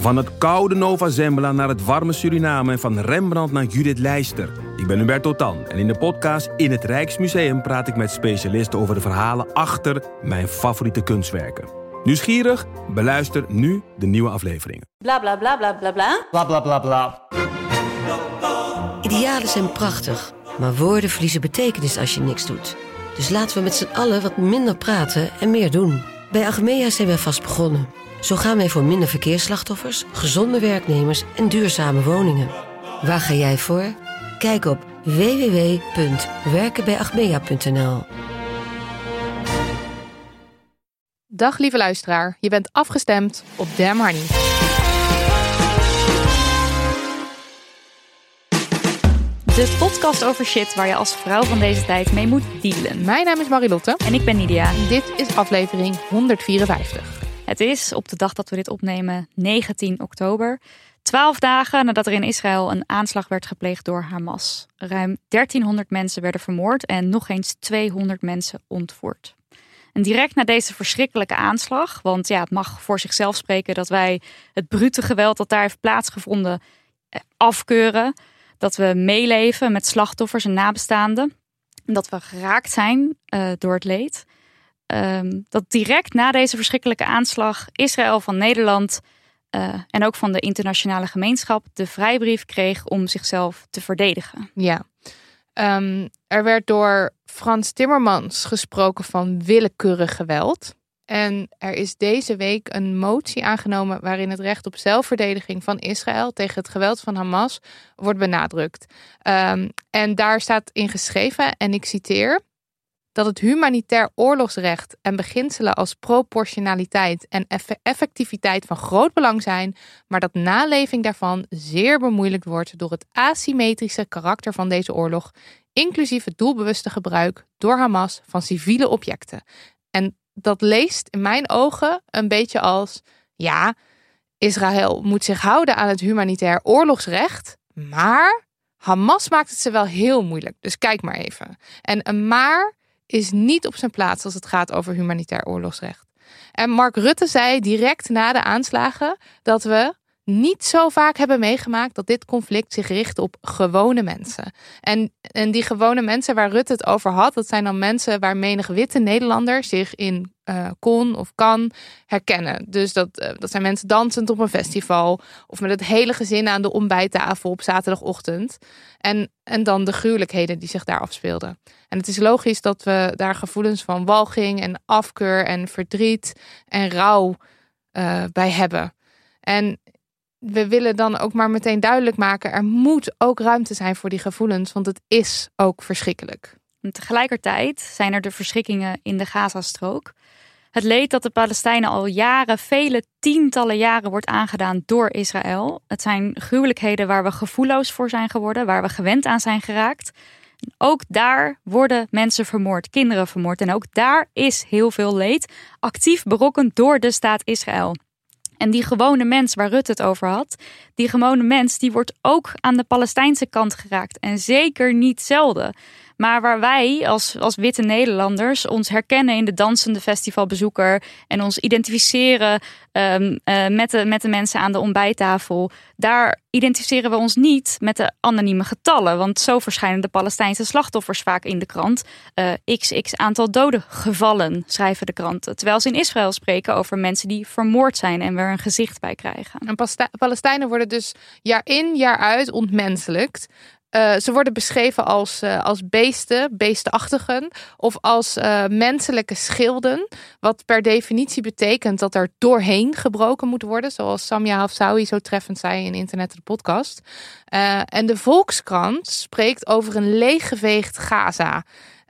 Van het koude Nova Zembla naar het warme Suriname en van Rembrandt naar Judith Leister. Ik ben Hubert Totan en in de podcast In het Rijksmuseum praat ik met specialisten over de verhalen achter mijn favoriete kunstwerken. Nieuwsgierig? Beluister nu de nieuwe afleveringen. Bla bla bla bla bla bla. Bla bla bla bla. Idealen zijn prachtig, maar woorden verliezen betekenis als je niks doet. Dus laten we met z'n allen wat minder praten en meer doen. Bij Agmea zijn wij vast begonnen. Zo gaan wij voor minder verkeersslachtoffers, gezonde werknemers en duurzame woningen. Waar ga jij voor? Kijk op www.werkenbijagmea.nl. Dag lieve luisteraar, je bent afgestemd op Damn Honey. De podcast over shit waar je als vrouw van deze tijd mee moet dealen. Mijn naam is Marilotte En ik ben Nidia. dit is aflevering 154. Het is op de dag dat we dit opnemen 19 oktober. Twaalf dagen nadat er in Israël een aanslag werd gepleegd door Hamas. Ruim 1300 mensen werden vermoord en nog eens 200 mensen ontvoerd. En direct na deze verschrikkelijke aanslag, want ja, het mag voor zichzelf spreken dat wij het brute geweld dat daar heeft plaatsgevonden eh, afkeuren. Dat we meeleven met slachtoffers en nabestaanden. En dat we geraakt zijn eh, door het leed. Ehm, dat direct na deze verschrikkelijke aanslag Israël van Nederland eh, en ook van de internationale gemeenschap de vrijbrief kreeg om zichzelf te verdedigen. Ja, Ehm, er werd door Frans Timmermans gesproken van willekeurig geweld. En er is deze week een motie aangenomen waarin het recht op zelfverdediging van Israël tegen het geweld van Hamas wordt benadrukt. Ehm, en daar staat in geschreven, en ik citeer, dat het humanitair oorlogsrecht en beginselen als proportionaliteit en eff- effectiviteit van groot belang zijn, maar dat naleving daarvan zeer bemoeilijkt wordt door het asymmetrische karakter van deze oorlog, inclusief het doelbewuste gebruik door Hamas van civiele objecten. En dat leest in mijn ogen een beetje als: ja, Israël moet zich houden aan het humanitair oorlogsrecht, maar Hamas maakt het ze wel heel moeilijk. Dus kijk maar even. En een maar is niet op zijn plaats als het gaat over humanitair oorlogsrecht. En Mark Rutte zei direct na de aanslagen dat we niet zo vaak hebben meegemaakt dat dit conflict zich richt op gewone mensen. En, en die gewone mensen waar Rutte het over had, dat zijn dan mensen waar menig witte Nederlander zich in eh, kon of kan herkennen. Dus dat, eh, dat zijn mensen dansend op een festival of met het hele gezin aan de ontbijttafel op zaterdagochtend. En, en dan de gruwelijkheden die zich daar afspeelden. En het is logisch dat we daar gevoelens van walging en afkeur en verdriet en rouw eh, bij hebben. En we willen dan ook maar meteen duidelijk maken: er moet ook ruimte zijn voor die gevoelens, want het is ook verschrikkelijk. Tegelijkertijd zijn er de verschrikkingen in de Gazastrook. Het leed dat de Palestijnen al jaren, vele tientallen jaren wordt aangedaan door Israël. Het zijn gruwelijkheden waar we gevoelloos voor zijn geworden, waar we gewend aan zijn geraakt. Ook daar worden mensen vermoord, kinderen vermoord. En ook daar is heel veel leed actief berokkend door de staat Israël. En die gewone mens waar Rutte het over had, die gewone mens, die wordt ook aan de Palestijnse kant geraakt. En zeker niet zelden. Maar waar wij als, als witte Nederlanders ons herkennen in de dansende festivalbezoeker en ons identificeren um, uh, met, de, met de mensen aan de ontbijttafel, daar identificeren we ons niet met de anonieme getallen. Want zo verschijnen de Palestijnse slachtoffers vaak in de krant. Uh, xx aantal doden gevallen, schrijven de kranten. Terwijl ze in Israël spreken over mensen die vermoord zijn en er een gezicht bij krijgen. En Palestijnen worden dus jaar in, jaar uit ontmenselijkt. Uh, ze worden beschreven als, uh, als beesten, beestenachtigen, of als uh, menselijke schilden. Wat per definitie betekent dat er doorheen gebroken moet worden. Zoals Samia Hafsawi zo treffend zei in Internet de podcast. en de Volkskrant spreekt over een leeggeveegd Gaza.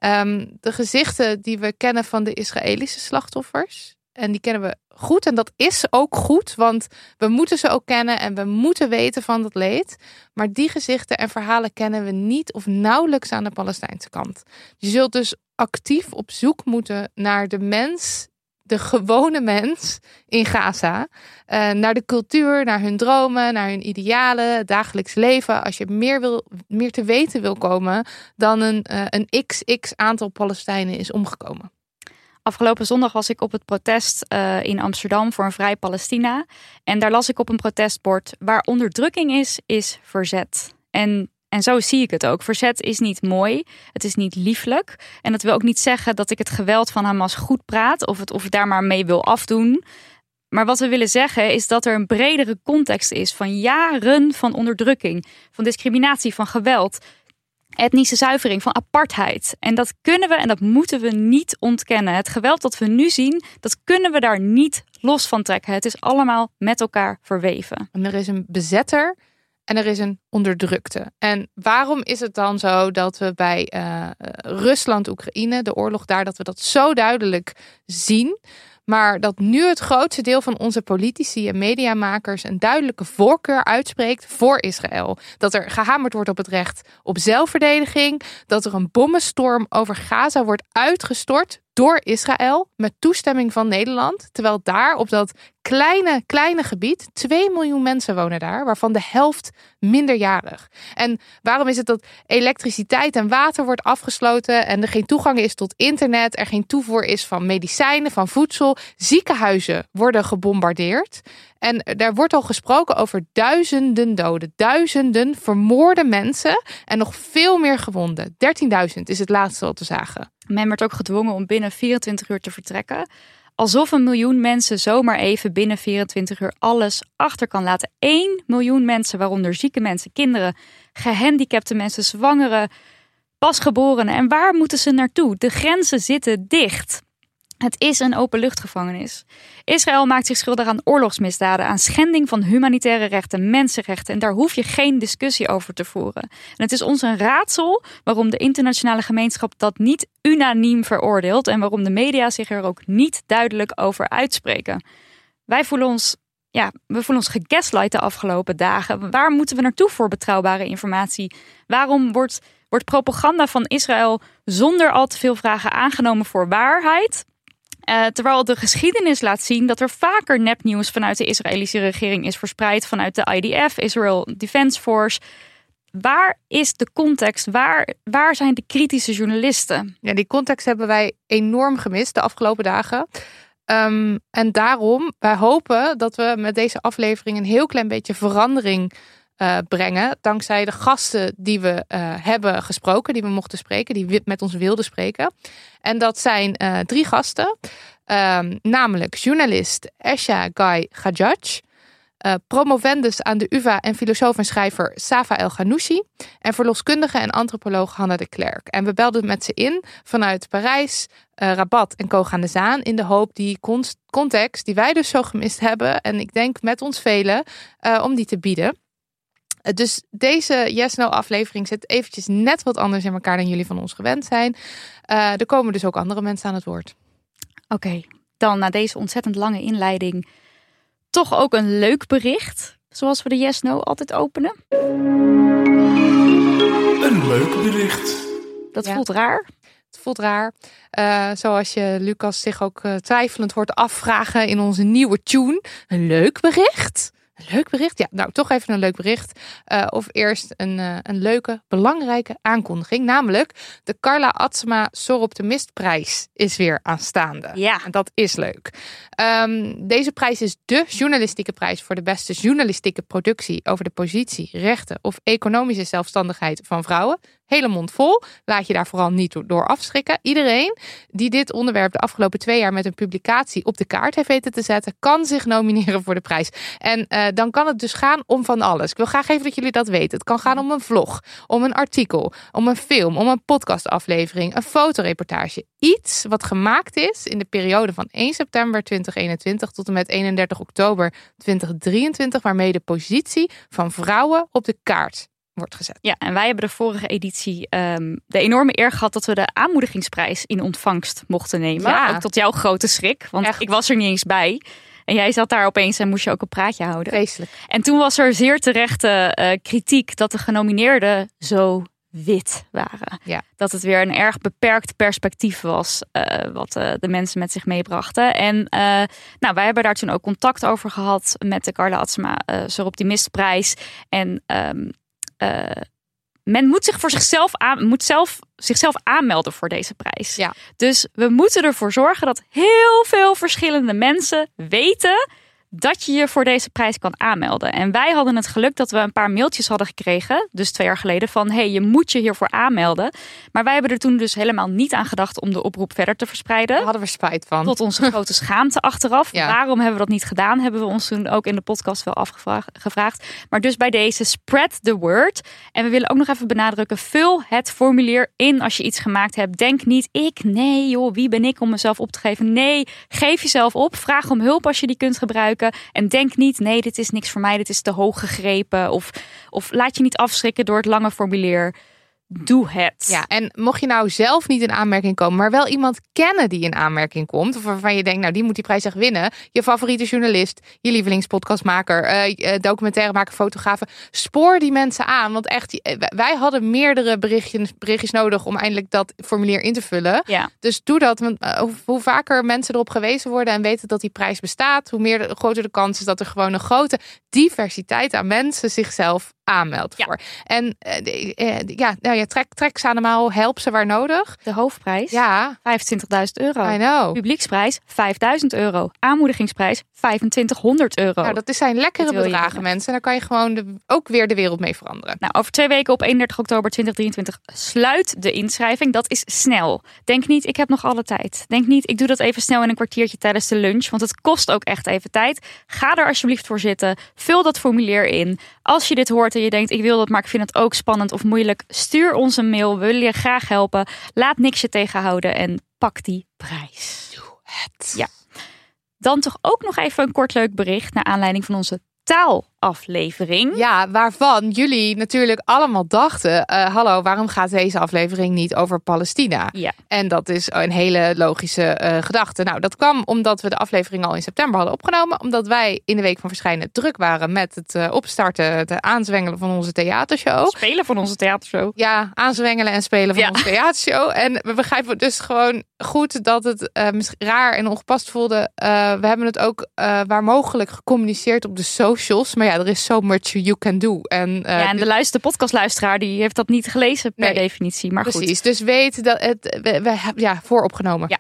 Um, de gezichten die we kennen van de Israëlische slachtoffers. En die kennen we goed. En dat is ook goed, want we moeten ze ook kennen en we moeten weten van dat leed. Maar die gezichten en verhalen kennen we niet of nauwelijks aan de Palestijnse kant. Je zult dus actief op zoek moeten naar de mens, de gewone mens in Gaza. Uh, naar de cultuur, naar hun dromen, naar hun idealen, dagelijks leven. Als je meer, wil, meer te weten wil komen dan een, uh, een xx aantal Palestijnen is omgekomen. Afgelopen zondag was ik op het protest uh, in Amsterdam voor een vrij Palestina. En daar las ik op een protestbord: waar onderdrukking is, is verzet. En en zo zie ik het ook. Verzet is niet mooi, het is niet lieflijk. En dat wil ook niet zeggen dat ik het geweld van Hamas goed praat of het, of daar maar mee wil afdoen. Maar wat we willen zeggen is dat er een bredere context is van jaren van onderdrukking, van discriminatie, van geweld, etnische zuivering, van apartheid. En dat kunnen we en dat moeten we niet ontkennen. Het geweld dat we nu zien, dat kunnen we daar niet los van trekken. Het is allemaal met elkaar verweven. En er is een bezetter en er is een onderdrukte. En waarom is het dan zo dat we bij uh, Rusland-Oekraïne, de oorlog daar, dat we dat zo duidelijk zien? Maar dat nu het grootste deel van onze politici en mediamakers een duidelijke voorkeur uitspreekt voor Israël. Dat er gehamerd wordt op het recht op zelfverdediging. Dat er een bommenstorm over Gaza wordt uitgestort door Israël met toestemming van Nederland. Terwijl daar op dat kleine, kleine gebied, 2 miljoen mensen wonen daar, waarvan de helft minderjarig. En waarom is het dat elektriciteit en water wordt afgesloten en er geen toegang is tot internet, er geen toevoer is van medicijnen, van voedsel, ziekenhuizen worden gebombardeerd. En daar wordt al gesproken over duizenden doden, duizenden vermoorde mensen en nog veel meer gewonden. 13.000 is het laatste wat we zagen. Men werd ook gedwongen om binnen 24 uur te vertrekken. Alsof een miljoen mensen zomaar even binnen 24 uur alles achter kan laten. 1 miljoen mensen, waaronder zieke mensen, kinderen, gehandicapte mensen, zwangeren, pasgeborenen. En waar moeten ze naartoe? De grenzen zitten dicht. Het is een openluchtgevangenis. Israël maakt zich schuldig aan oorlogsmisdaden, aan schending van humanitaire rechten, mensenrechten. En daar hoef je geen discussie over te voeren. En het is ons een raadsel waarom de internationale gemeenschap dat niet unaniem veroordeelt en waarom de media zich er ook niet duidelijk over uitspreken. Wij voelen ons, ja, we voelen ons gegaslight de afgelopen dagen. Waar moeten we naartoe voor betrouwbare informatie? Waarom wordt, wordt propaganda van Israël zonder al te veel vragen aangenomen voor waarheid? Uh, terwijl de geschiedenis laat zien dat er vaker nepnieuws vanuit de Israëlische regering is verspreid, vanuit de IDF, Israel Defense Force. Waar is de context? Waar, waar zijn de kritische journalisten? Ja, die context hebben wij enorm gemist de afgelopen dagen. Um, en daarom, wij hopen dat we met deze aflevering een heel klein beetje verandering uh, brengen. Dankzij de gasten die we uh, hebben gesproken, die we mochten spreken, die met ons wilden spreken. En dat zijn uh, drie gasten, um, namelijk journalist Esha Guy Gajaj. promovendus aan de UvA en filosoof en schrijver Safa El Ghanouchi. En verloskundige en antropoloog Hanna de Klerk. En we belden met ze in vanuit Parijs, Rabat en Koog aan de Zaan. In de hoop die context die wij dus zo gemist hebben. En ik denk met ons velen, om die te bieden. Eh, dus deze Yes No aflevering zit eventjes net wat anders in elkaar dan jullie van ons gewend zijn. Uh, er komen dus ook andere mensen aan het woord. Oké, dan na deze ontzettend lange inleiding toch ook een leuk bericht. Zoals we de Yes No altijd openen. Een leuk bericht. Dat voelt raar. Het voelt raar. Uh, zoals je Lucas zich ook twijfelend hoort afvragen in onze nieuwe tune. Een leuk bericht. Leuk bericht? Ja, nou toch even een leuk bericht. Uh, of eerst een, uh, een leuke, belangrijke aankondiging. Namelijk de Carla Atsema Soroptimistprijs is weer aanstaande. Ja. En dat is leuk. Um, deze prijs is de journalistieke prijs voor de beste journalistieke productie over de positie, rechten of economische zelfstandigheid van vrouwen hele mond vol. Laat je daar vooral niet door afschrikken. Iedereen die dit onderwerp de afgelopen twee jaar met een publicatie op de kaart heeft weten te zetten, kan zich nomineren voor de prijs. En uh, dan kan het dus gaan om van alles. Ik wil graag even dat jullie dat weten. Het kan gaan om een vlog, om een artikel, om een film, om een podcastaflevering, een fotoreportage. Iets wat gemaakt is in de periode van 1 september 2021 tot en met 31 oktober 2023, waarmee de positie van vrouwen op de kaart wordt gezet. Ja, en wij hebben de vorige editie um, de enorme eer gehad dat we de aanmoedigingsprijs in ontvangst mochten nemen. Ja. Ook tot jouw grote schrik, want Echt. ik was er niet eens bij. En jij zat daar opeens en moest je ook een praatje houden. Vreselijk. En toen was er zeer terechte uh, kritiek dat de genomineerden zo wit waren. Ja. Dat het weer een erg beperkt perspectief was uh, wat uh, de mensen met zich meebrachten. En uh, nou, wij hebben daar toen ook contact over gehad met de Carla Atsema uh, Optimistprijs. En um, men moet zich voor zichzelf, aan, moet zelf, zichzelf aanmelden voor deze prijs. Ja. Dus we moeten ervoor zorgen dat heel veel verschillende mensen weten dat je je voor deze prijs kan aanmelden. En wij hadden het geluk dat we een paar mailtjes hadden gekregen, dus twee jaar geleden, van hey, je moet je hiervoor aanmelden. Maar wij hebben er toen dus helemaal niet aan gedacht om de oproep verder te verspreiden. Daar hadden we spijt van. Tot onze grote schaamte achteraf. Ja. Waarom hebben we dat niet gedaan? Hebben we ons toen ook in de podcast wel afgevraagd. Maar dus bij deze spread the word. En we willen ook nog even benadrukken. Vul het formulier in als je iets gemaakt hebt. Denk niet ik. Nee joh, wie ben ik om mezelf op te geven? Nee, geef jezelf op. Vraag om hulp als je die kunt gebruiken. En denk niet nee, dit is niks voor mij. Dit is te hoog gegrepen. Of, of laat je niet afschrikken door het lange formulier. Doe het. Ja, en mocht je nou zelf niet in aanmerking komen, maar wel iemand kennen die in aanmerking komt, of waarvan je denkt, nou die moet die prijs echt winnen, je favoriete journalist, je lievelingspodcastmaker, eh, documentairemaker, fotografen, spoor die mensen aan. Want echt, eh, wij hadden meerdere berichtjes, berichtjes nodig om eindelijk dat formulier in te vullen. Ja. Dus doe dat. Want hoe, vaker mensen erop gewezen worden en weten dat die prijs bestaat, hoe meer de, groter de kans is dat er gewoon een grote diversiteit aan mensen zichzelf aanmeldt Ja. voor. En eh, eh, ja, nou ja, trek, trek ze allemaal, help ze waar nodig. De hoofdprijs. Ja, 25.000 euro. I know. Publieksprijs 5000 euro. Aanmoedigingsprijs 2500 euro. Nou, dat zijn lekkere Dat je bedragen, mensen. En daar kan je gewoon de, ook weer de wereld mee veranderen. Nou, over twee weken op 31 oktober 2023 sluit de inschrijving. Dat is snel. Denk niet, ik heb nog alle tijd. Denk niet, ik doe dat even snel in een kwartiertje tijdens de lunch. Want het kost ook echt even tijd. Ga er alsjeblieft voor zitten. Vul dat formulier in. Als je dit hoort en je denkt, ik wil dat, maar ik vind het ook spannend of moeilijk. Stuur ons een mail. We willen je graag helpen. Laat niks je tegenhouden en pak die prijs. Het. Ja. Dan toch ook nog even een kort leuk bericht naar aanleiding van onze taalaflevering. Ja, waarvan jullie natuurlijk allemaal dachten: eh, hallo, waarom gaat deze aflevering niet over Palestina? Ja. En dat is een hele logische eh, gedachte. Nou, dat kwam omdat we de aflevering al in september hadden opgenomen. Omdat wij in de week van verschijnen druk waren met het eh, opstarten, het aanzwengelen van onze theatershow. Spelen van onze theatershow. Ja, aanzwengelen en spelen van Ja. onze theatershow. En we begrijpen dus gewoon goed dat het misschien raar en ongepast voelde. We hebben het ook waar mogelijk gecommuniceerd op de socials. Maar ja, er is so much you can do. En, eh, ja, en de luister, podcastluisteraar die heeft dat niet gelezen per Nee. definitie. Maar goed. precies. Dus weet dat het we, we hebben ja vooropgenomen. Ja.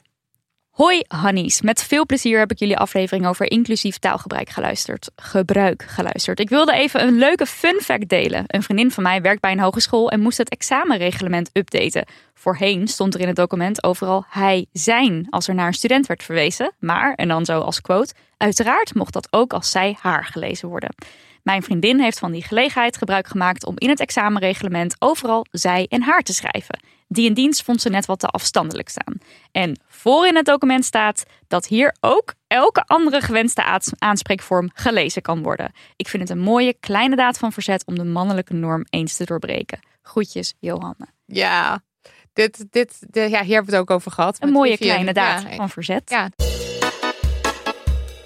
Hoi Hannies, met veel plezier heb ik jullie aflevering over inclusief taalgebruik geluisterd. Gebruik geluisterd. Ik wilde even een leuke fun fact delen. Een vriendin van mij werkt bij een hogeschool en moest het examenreglement updaten. Voorheen stond er in het document overal hij, zijn als er naar een student werd verwezen. Maar, en dan zo als quote, uiteraard mocht dat ook als zij, haar gelezen worden. Mijn vriendin heeft van die gelegenheid gebruik gemaakt om in het examenreglement overal zij en haar te schrijven. Die in dienst vond ze net wat te afstandelijk staan. En voor in het document staat dat hier ook elke andere gewenste aanspreekvorm gelezen kan worden. Ik vind het een mooie kleine daad van verzet om de mannelijke norm eens te doorbreken. Groetjes, Johanne. Ja. Dit, dit, ja, hier hebben we het ook over gehad. Een mooie Vivian. kleine daad Ja, van verzet. Ja.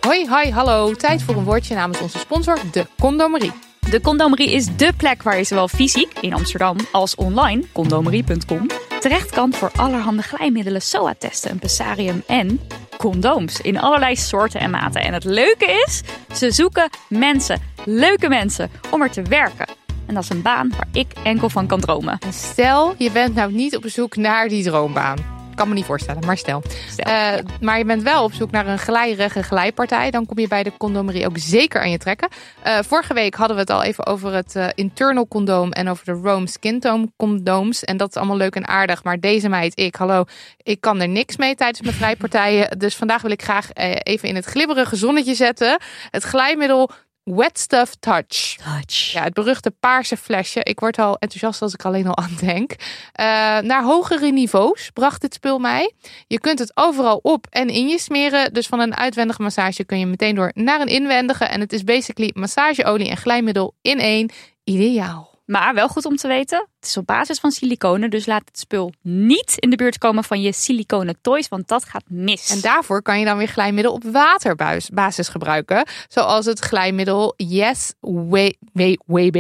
Hoi, hi, hallo. Tijd voor een woordje namens onze sponsor, de Condomerie. De Condomerie is dé plek waar je zowel fysiek in Amsterdam als online, condomerie.com, terecht kan voor allerhande glijmiddelen, SOA-testen, een pessarium en condooms in allerlei soorten en maten. En het leuke is, ze zoeken mensen, leuke mensen, om er te werken. En dat is een baan waar ik enkel van kan dromen. En stel, je bent nou niet op zoek naar die droombaan. Ik kan me niet voorstellen, maar stel. Stel, Eh, ja. Maar je bent wel op zoek naar een glijrige glijpartij. Dan kom je bij de condomerie ook zeker aan je trekken. Eh, vorige week hadden we het al even over het eh, internal condoom en over de Rome Skin Tone condooms. En dat is allemaal leuk en aardig. Maar deze meid, ik, hallo, ik kan er niks mee tijdens mijn glijpartijen. Dus vandaag wil ik graag even in het glibberige zonnetje zetten. Het glijmiddel Wet Stuff Touch. Touch. Ja, het beruchte paarse flesje. Ik word al enthousiast als ik alleen al aan denk. Eh, naar hogere niveaus bracht dit spul mij. Je kunt het overal op en in je smeren. Dus van een uitwendige massage kun je meteen door naar een inwendige. En het is basically massageolie en glijmiddel in één. Ideaal. Maar wel goed om te weten, het is op basis van siliconen, dus laat het spul niet in de buurt komen van je siliconen toys, want dat gaat mis. En daarvoor kan je dan weer glijmiddel op waterbasis gebruiken. Zoals het glijmiddel Yes WB. WB.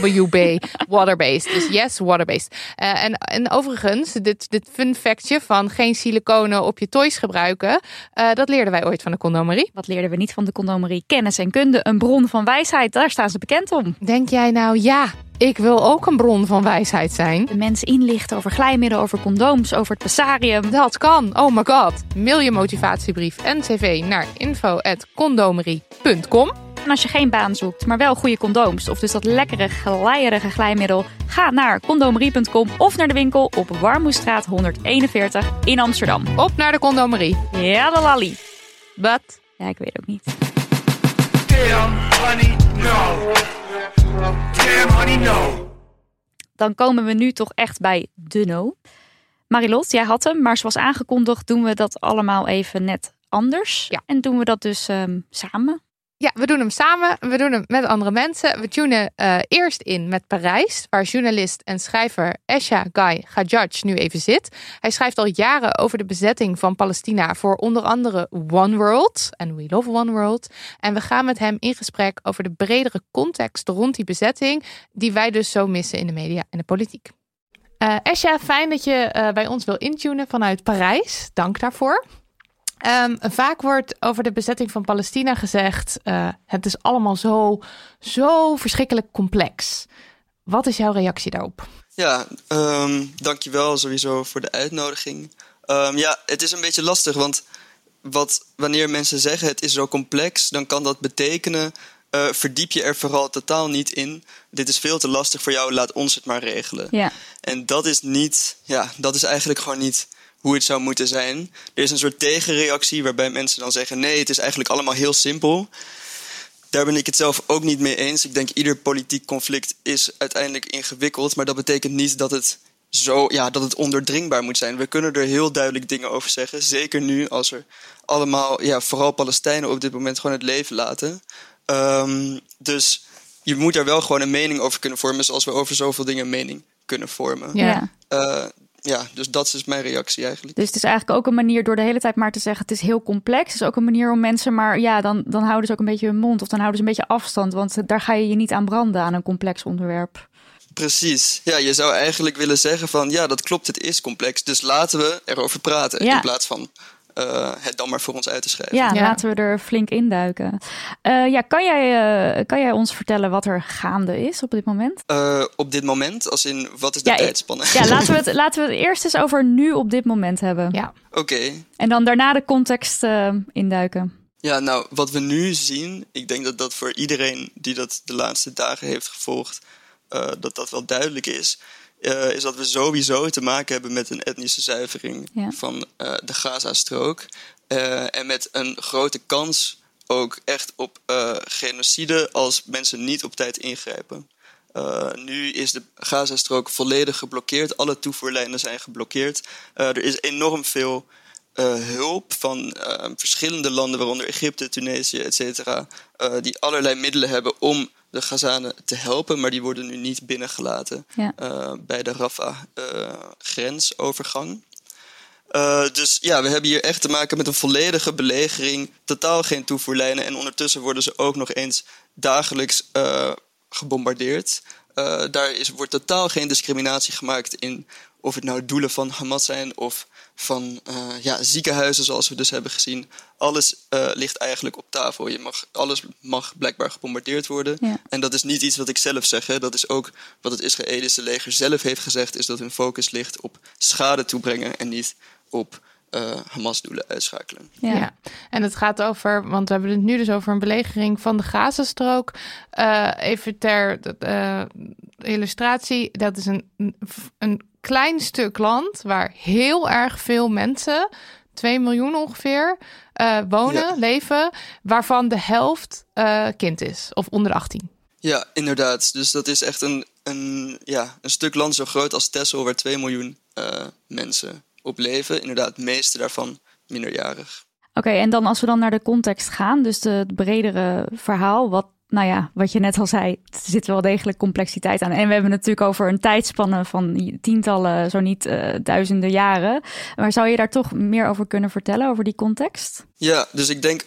WB. Water-based. Dus Yes Water-based. Eh, en, en overigens, dit, dit fun factje van geen siliconen op je toys gebruiken. eh, dat leerden wij ooit van de condomerie. Wat leerden we niet van de condomerie? Kennis en kunde, een bron van wijsheid, daar staan ze bekend om. Denk jij nou, ja, Ik wil ook een bron van wijsheid zijn. De mensen inlichten over glijmiddelen, over condooms, over het passarium. Dat kan. Oh my god. Mail je motivatiebrief en cv naar info.condomerie.com. En als je geen baan zoekt, maar wel goede condooms, of dus dat lekkere glijierige glijmiddel, ga naar condomerie.com of naar de winkel op Warmoestraat 141 in Amsterdam. Op naar de condomerie. Ja, de lali. Wat? Ja, ik weet ook niet. Damn, honey, no. Damn, honey, no. Dan komen we nu toch echt bij de no. Marilot, jij had hem, maar zoals aangekondigd doen we dat allemaal even net anders. Ja. En doen we dat dus ehm, samen. Ja, we doen hem samen. We doen hem met andere mensen. We tunen eh, eerst in met Parijs, waar journalist en schrijver Esha Guy Gajaj nu even zit. Hij schrijft al jaren over de bezetting van Palestina voor onder andere One World en We Love One World. En we gaan met hem in gesprek over de bredere context rond die bezetting, die wij dus zo missen in de media en de politiek. Eh Esha, fijn dat je eh, bij ons wil intunen vanuit Parijs. Dank daarvoor. Ehm, vaak wordt over de bezetting van Palestina gezegd: eh, het is allemaal zo, zo verschrikkelijk complex. Wat is jouw reactie daarop? Ja, ehm dankjewel sowieso voor de uitnodiging. Ehm, ja, het is een beetje lastig, want wat, wanneer mensen zeggen het is zo complex, dan kan dat betekenen eh, verdiep je er vooral totaal niet in. Dit is veel te lastig voor jou, laat ons het maar regelen. Ja. En dat is niet, ja, dat is eigenlijk gewoon niet hoe het zou moeten zijn. Er is een soort tegenreactie waarbij mensen dan zeggen: nee, het is eigenlijk allemaal heel simpel. Daar ben ik het zelf ook niet mee eens. Ik denk ieder politiek conflict is uiteindelijk ingewikkeld, maar dat betekent niet dat het zo, ja, dat het ondoordringbaar moet zijn. We kunnen er heel duidelijk dingen over zeggen. Zeker nu als er allemaal, ja, vooral Palestijnen op dit moment gewoon het leven laten. Ehm, dus je moet daar wel gewoon een mening over kunnen vormen, zoals we over zoveel dingen een mening kunnen vormen. Ja. Ja. Ja, dus dat is mijn reactie eigenlijk. Dus het is eigenlijk ook een manier door de hele tijd maar te zeggen: het is heel complex. Het is ook een manier om mensen, maar ja, dan, dan houden ze ook een beetje hun mond of dan houden ze een beetje afstand, want daar ga je je niet aan branden aan een complex onderwerp. Precies. Ja, je zou eigenlijk willen zeggen van ja, dat klopt, het is complex. Dus laten we erover praten. Ja. In plaats van eh, het dan maar voor ons uit te schrijven. Ja, Ja. laten we er flink induiken. Eh ja, kan jij, eh, kan jij ons vertellen wat er gaande is op dit moment? Eh, op dit moment, als in wat is de Ja, tijdspanne? Ja, laten we, het, laten we het eerst eens over nu op dit moment hebben. Ja. Oké. En dan daarna de context eh, induiken. Ja, nou, wat we nu zien, ik denk dat dat voor iedereen die dat de laatste dagen heeft gevolgd, eh, dat dat wel duidelijk is. Eh, is dat we sowieso te maken hebben met een etnische zuivering Ja. van eh, de Gaza-strook. Eh, en met een grote kans ook echt op genocide als mensen niet op tijd ingrijpen. Nu is de Gazastrook volledig geblokkeerd. Alle toevoerlijnen zijn geblokkeerd. Er is enorm veel eh, hulp van eh, verschillende landen, waaronder Egypte, Tunesië, et cetera, eh, die allerlei middelen hebben om de Gazanen te helpen, maar die worden nu niet binnengelaten Ja. bij de Rafah-grensovergang. Eh, dus ja, we hebben hier echt te maken met een volledige belegering, totaal geen toevoerlijnen en ondertussen worden ze ook nog eens dagelijks gebombardeerd. Daar is, wordt totaal geen discriminatie gemaakt in of het nou doelen van Hamas zijn of van eh, ja, ziekenhuizen zoals we dus hebben gezien. Alles eh, ligt eigenlijk op tafel. Je mag, alles mag blijkbaar gebombardeerd worden. Ja. En dat is niet iets wat ik zelf zeg. Hè. Dat is ook wat het Israëlische leger zelf heeft gezegd. Is dat hun focus ligt op schade toebrengen en niet op eh, Hamas-doelen uitschakelen. Ja. Ja. en het gaat over, want we hebben het nu dus over een belegering van de Gazastrook. Eh, even ter eh, illustratie, dat is een, een klein stuk land waar heel erg veel mensen, 2 miljoen ongeveer, eh, wonen, Ja. leven, waarvan de helft eh, kind is of onder de 18. Ja, inderdaad. Dus dat is echt een, een, ja, een stuk land zo groot als Texel, waar 2 miljoen eh, mensen op leven. Inderdaad, het meeste daarvan minderjarig. Oké, en dan als we dan naar de context gaan, dus de, het bredere verhaal, wat, nou ja, wat je net al zei, er zit wel degelijk complexiteit aan. En we hebben het natuurlijk over een tijdspanne van tientallen, zo niet eh, duizenden jaren. Maar zou je daar toch meer over kunnen vertellen, over die context? Ja, dus ik denk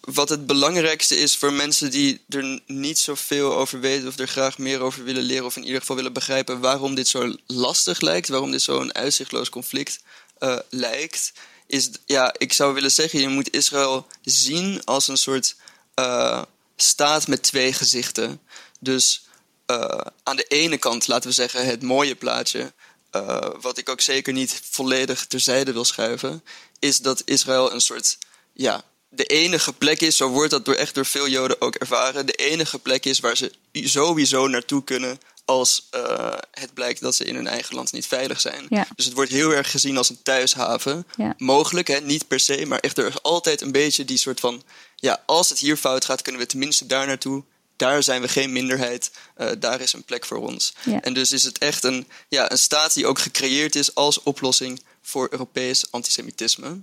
wat het belangrijkste is voor mensen die er niet zoveel over weten of er graag meer over willen leren of in ieder geval willen begrijpen waarom dit zo lastig lijkt, waarom dit zo'n uitzichtloos conflict eh, lijkt, is, ja, ik zou willen zeggen, je moet Israël zien als een soort eh, staat met twee gezichten. Dus eh, aan de ene kant, laten we zeggen, het mooie plaatje. eh, wat ik ook zeker niet volledig terzijde wil schuiven. Is dat Israël een soort. Ja, de enige plek is, zo wordt dat door, echt door veel Joden ook ervaren. De enige plek is waar ze sowieso naartoe kunnen. Als eh, het blijkt dat ze in hun eigen land niet veilig zijn. Ja. Dus het wordt heel erg gezien als een thuishaven. Ja. Mogelijk, hè, niet per se, maar echt er is altijd een beetje die soort van. Ja, als het hier fout gaat, kunnen we tenminste daar naartoe. Daar zijn we geen minderheid. eh, daar is een plek voor ons. Ja. En dus is het echt een, ja, een staat die ook gecreëerd is als oplossing voor Europees antisemitisme.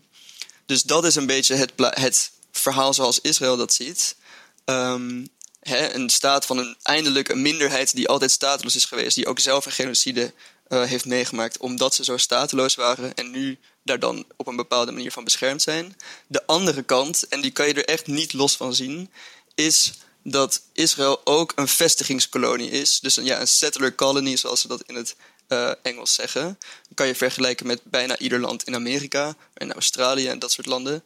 Dus dat is een beetje het, het verhaal zoals Israël dat ziet. Ehm, hè, een staat van een eindelijk minderheid die altijd stateloos is geweest, die ook zelf een genocide eh, heeft meegemaakt omdat ze zo stateloos waren en nu daar dan op een bepaalde manier van beschermd zijn. De andere kant, en die kan je er echt niet los van zien, is dat Israël ook een vestigingskolonie is. Dus een, ja, een settler colony, zoals ze dat in het eh, Engels zeggen. Dat kan je vergelijken met bijna ieder land in Amerika en Australië en dat soort landen.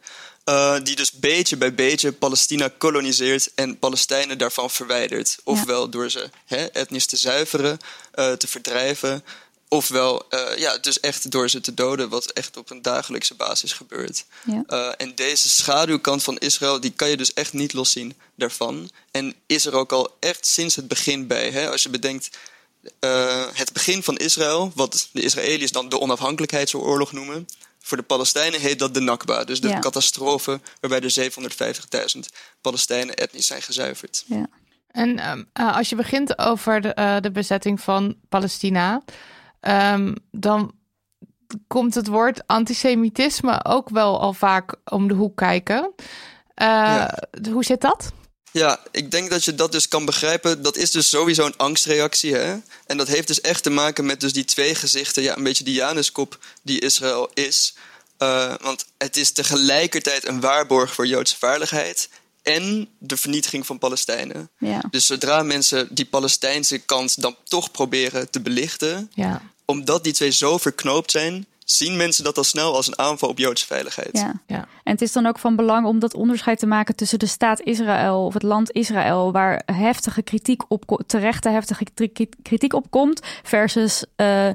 Eh, die dus beetje bij beetje Palestina koloniseert en Palestijnen daarvan verwijdert. Ofwel door ze hè, etnisch te zuiveren, eh, te verdrijven. Ofwel, eh, ja, dus echt door ze te doden, wat echt op een dagelijkse basis gebeurt. Ja. En deze schaduwkant van Israël, die kan je dus echt niet loszien daarvan. En is er ook al echt sinds het begin bij. Hè? Als je bedenkt, het begin van Israël, wat de Israëliërs dan de onafhankelijkheidsoorlog noemen. Voor de Palestijnen heet dat de Nakba, dus de Ja. catastrofe waarbij er 750.000 Palestijnen etnisch zijn gezuiverd. Ja. En ehm, eh, als je begint over de, eh, de bezetting van Palestina, ehm, dan komt het woord antisemitisme ook wel al vaak om de hoek kijken. Eh, Ja. Hoe zit dat? Ja, ik denk dat je dat dus kan begrijpen. Dat is dus sowieso een angstreactie. Hè? En dat heeft dus echt te maken met dus die twee gezichten. Ja, een beetje die Januskop die Israël is. Eh, want het is tegelijkertijd een waarborg voor Joodse veiligheid. En de vernietiging van Palestijnen. Ja. Dus zodra mensen die Palestijnse kant dan toch proberen te belichten. Ja. Omdat die twee zo verknoopt zijn. Zien mensen dat al snel als een aanval op Joodse veiligheid. Ja. Ja. En het is dan ook van belang om dat onderscheid te maken tussen de staat Israël of het land Israël, waar heftige kritiek op terechte heftige kri- kritiek op komt, versus eh,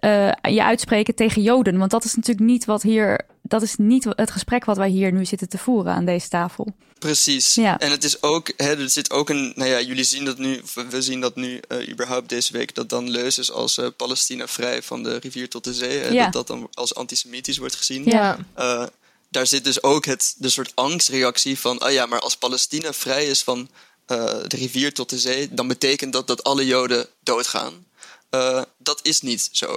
eh, je uitspreken tegen Joden. Want dat is natuurlijk niet wat hier, dat is niet het gesprek wat wij hier nu zitten te voeren aan deze tafel. Precies. Ja. En het is ook, hè, er zit ook een, nou ja, jullie zien dat nu, we zien dat nu eh, überhaupt deze week, dat dan leuzes als eh, Palestina vrij van de rivier tot de zee, hè, Ja. dat dat dan als antisemitisch wordt gezien. Ja. Eh, daar zit dus ook het, de soort angstreactie van, oh ja, maar als Palestina vrij is van eh, de rivier tot de zee, dan betekent dat dat alle Joden doodgaan. Eh, dat is niet zo.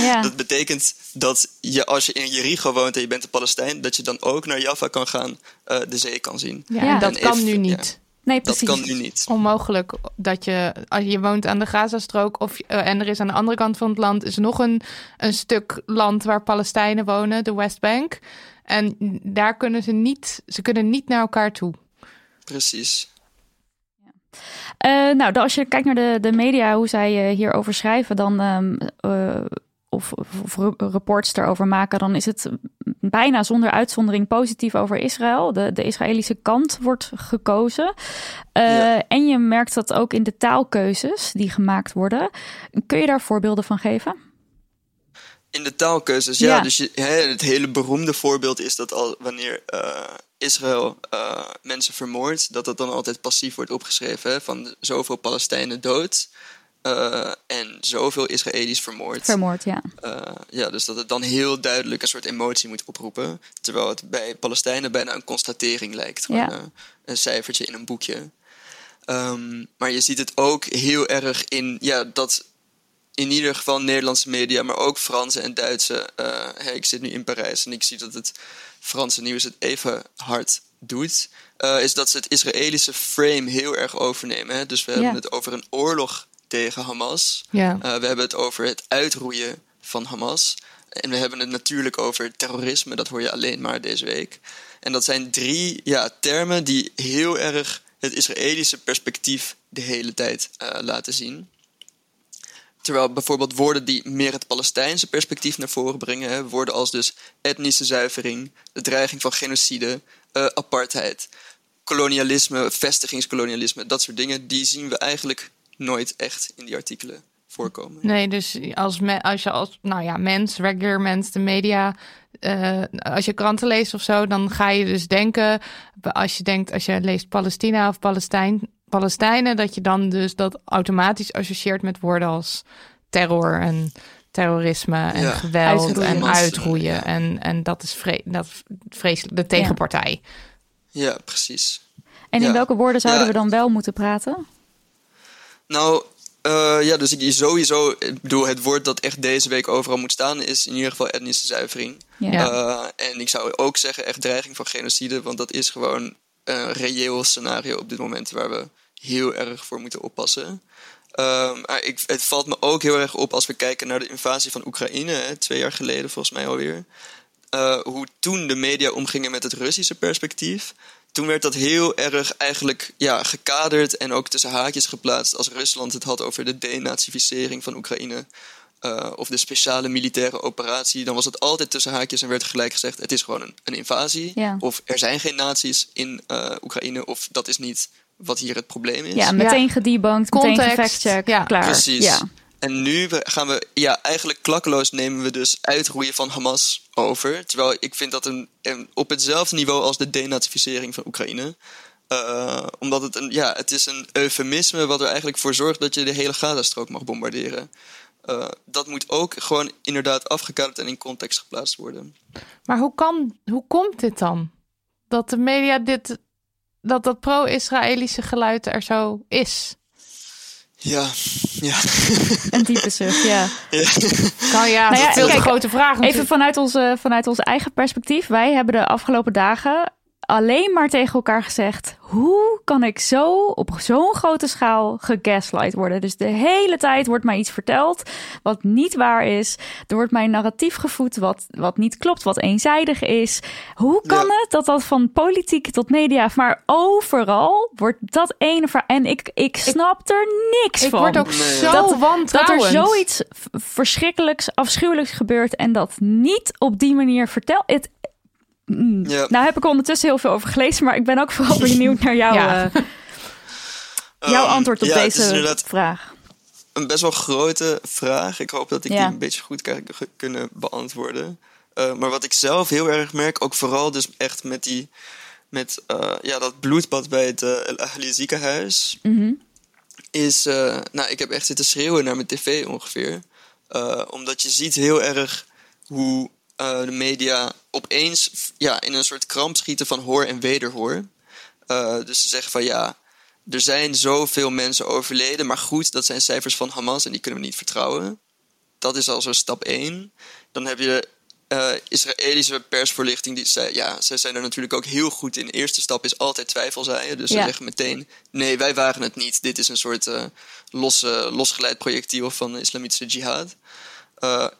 Ja. Dat betekent dat je als je in Jericho woont en je bent een Palestijn, dat je dan ook naar Jaffa kan gaan, eh, de zee kan zien. Ja, Ja. en dat En kan if- nu ja. niet. nee, Dat precies. kan nu niet. Onmogelijk dat je, als je woont aan de Gazastrook of, eh, en er is aan de andere kant van het land is nog een, een stuk land waar Palestijnen wonen, de Westbank. En daar kunnen ze niet, ze kunnen niet naar elkaar toe. Precies. Eh, nou, dan als je kijkt naar de, de media, hoe zij eh, hierover schrijven, dan, ehm, eh, of, of re- reports erover maken, dan is het bijna zonder uitzondering positief over Israël. De, de Israëlische kant wordt gekozen. Eh, Ja. En je merkt dat ook in de taalkeuzes die gemaakt worden. Kun je daar voorbeelden van geven? In de taalkeuzes, ja. Ja. Dus je, hè, het hele beroemde voorbeeld is dat al wanneer eh, Israël eh, mensen vermoordt, dat dat dan altijd passief wordt opgeschreven. Hè, van zoveel Palestijnen dood eh, en zoveel Israëli's vermoord. Vermoord, ja. Eh, ja, dus dat het dan heel duidelijk een soort emotie moet oproepen. Terwijl het bij Palestijnen bijna een constatering lijkt. Gewoon Ja. een cijfertje in een boekje. Ehm, maar je ziet het ook heel erg in ja, dat in ieder geval Nederlandse media, maar ook Franse en Duitse. ik zit nu in Parijs en ik zie dat het Franse nieuws het even hard doet. eh, is dat ze het Israëlische frame heel erg overnemen. Hè? Dus we hebben Ja. het over een oorlog tegen Hamas. Ja. Uh, we hebben het over het uitroeien van Hamas. En we hebben het natuurlijk over terrorisme. Dat hoor je alleen maar deze week. En dat zijn drie ja, termen die heel erg het Israëlische perspectief de hele tijd uh, laten zien. Terwijl bijvoorbeeld woorden die meer het Palestijnse perspectief naar voren brengen, woorden als dus etnische zuivering, de dreiging van genocide, uh, apartheid, kolonialisme, vestigingskolonialisme, dat soort dingen, die zien we eigenlijk nooit echt in die artikelen voorkomen. Nee, dus als, als je als nou ja, mens, regular mens, de media, eh, als je kranten leest of zo, dan ga je dus denken, als je denkt, als je leest Palestina of Palestijn, Palestijnen, dat je dan dus dat automatisch associeert met woorden als terror en terrorisme en Ja. geweld Uitroeien. en uitroeien. ja. En, en dat is vre dat vreselijk, de tegenpartij. Ja, precies. En in Ja. welke woorden zouden Ja. we dan wel moeten praten? Nou, eh, ja, dus ik sowieso, ik bedoel, het woord dat echt deze week overal moet staan is in ieder geval etnische zuivering. Ja. Eh, en ik zou ook zeggen echt dreiging van genocide, want dat is gewoon een reëel scenario op dit moment waar we heel erg voor moeten oppassen. Ehm, maar ik, het valt me ook heel erg op als we kijken naar de invasie van Oekraïne, twee jaar geleden volgens mij alweer. Eh, hoe toen de media omgingen met het Russische perspectief. Toen werd dat heel erg eigenlijk ja, gekaderd en ook tussen haakjes geplaatst als Rusland het had over de denazificering van Oekraïne. Eh, of de speciale militaire operatie, dan was het altijd tussen haakjes en werd gelijk gezegd: het is gewoon een, een invasie. Ja. Of er zijn geen nazi's in eh, Oekraïne, of dat is niet wat hier het probleem is. Ja, meteen gedebunked, meteen Context, gefactcheck, ja. klaar. Precies. Ja. En nu gaan we, ja, eigenlijk klakkeloos nemen we dus uitroeien van Hamas over. Terwijl ik vind dat een, een- op hetzelfde niveau als de denazificering van Oekraïne. Eh, omdat het een, ja, het is een eufemisme wat er eigenlijk voor zorgt dat je de hele Gazastrook mag bombarderen. Eh, dat moet ook gewoon inderdaad afgekaderd en in context geplaatst worden. Maar hoe, kan, hoe komt dit dan? Dat de media dit, dat dat pro-Israëlische geluid er zo is? Ja, ja. Een diepe zucht, ja. Kan ja, Nou ja, veel te kijk, grote vraag Even vanuit, onze, vanuit ons eigen perspectief. Wij hebben de afgelopen dagen alleen maar tegen elkaar gezegd... hoe kan ik zo op zo'n grote schaal gegaslight worden? Dus de hele tijd wordt mij iets verteld wat niet waar is. Er wordt mij een narratief gevoed wat, wat niet klopt, wat eenzijdig is. Hoe kan Ja. het dat dat van politiek tot media... maar overal wordt dat ene... ver- En ik, ik snap er niks Ik van. word ook Nee. zo Dat- dat er wantrouwend. zoiets verschrikkelijks, afschuwelijks gebeurt en dat niet op die manier vertelt. Het, Mm. Ja. Nou heb ik er ondertussen heel veel over gelezen, maar ik ben ook vooral benieuwd naar jouw, Ja. eh, jouw Ehm, antwoord op ja, deze vraag. een best wel grote vraag. Ik hoop dat ik die een beetje goed kan kunnen beantwoorden. Eh, maar wat ik zelf heel erg merk, ook vooral dus echt met, die, met eh, ja, dat bloedbad bij het El Ahli ziekenhuis, Mhm. is, nou, ik heb echt zitten schreeuwen naar mijn tv ongeveer. Omdat je ziet heel erg hoe eh, de media opeens ja, in een soort kramp schieten van hoor en wederhoor. Eh, dus ze zeggen van ja, er zijn zoveel mensen overleden, maar goed, dat zijn cijfers van Hamas en die kunnen we niet vertrouwen. Dat is al zo stap 1. Dan heb je eh Israëlische persvoorlichting die zei, ja, zij zijn er natuurlijk ook heel goed in. De eerste stap is altijd twijfelzaaien. Dus Ja. ze zeggen meteen, nee, wij waren het niet. Dit is een soort eh, losse, losgeleid projectiel van de islamitische jihad.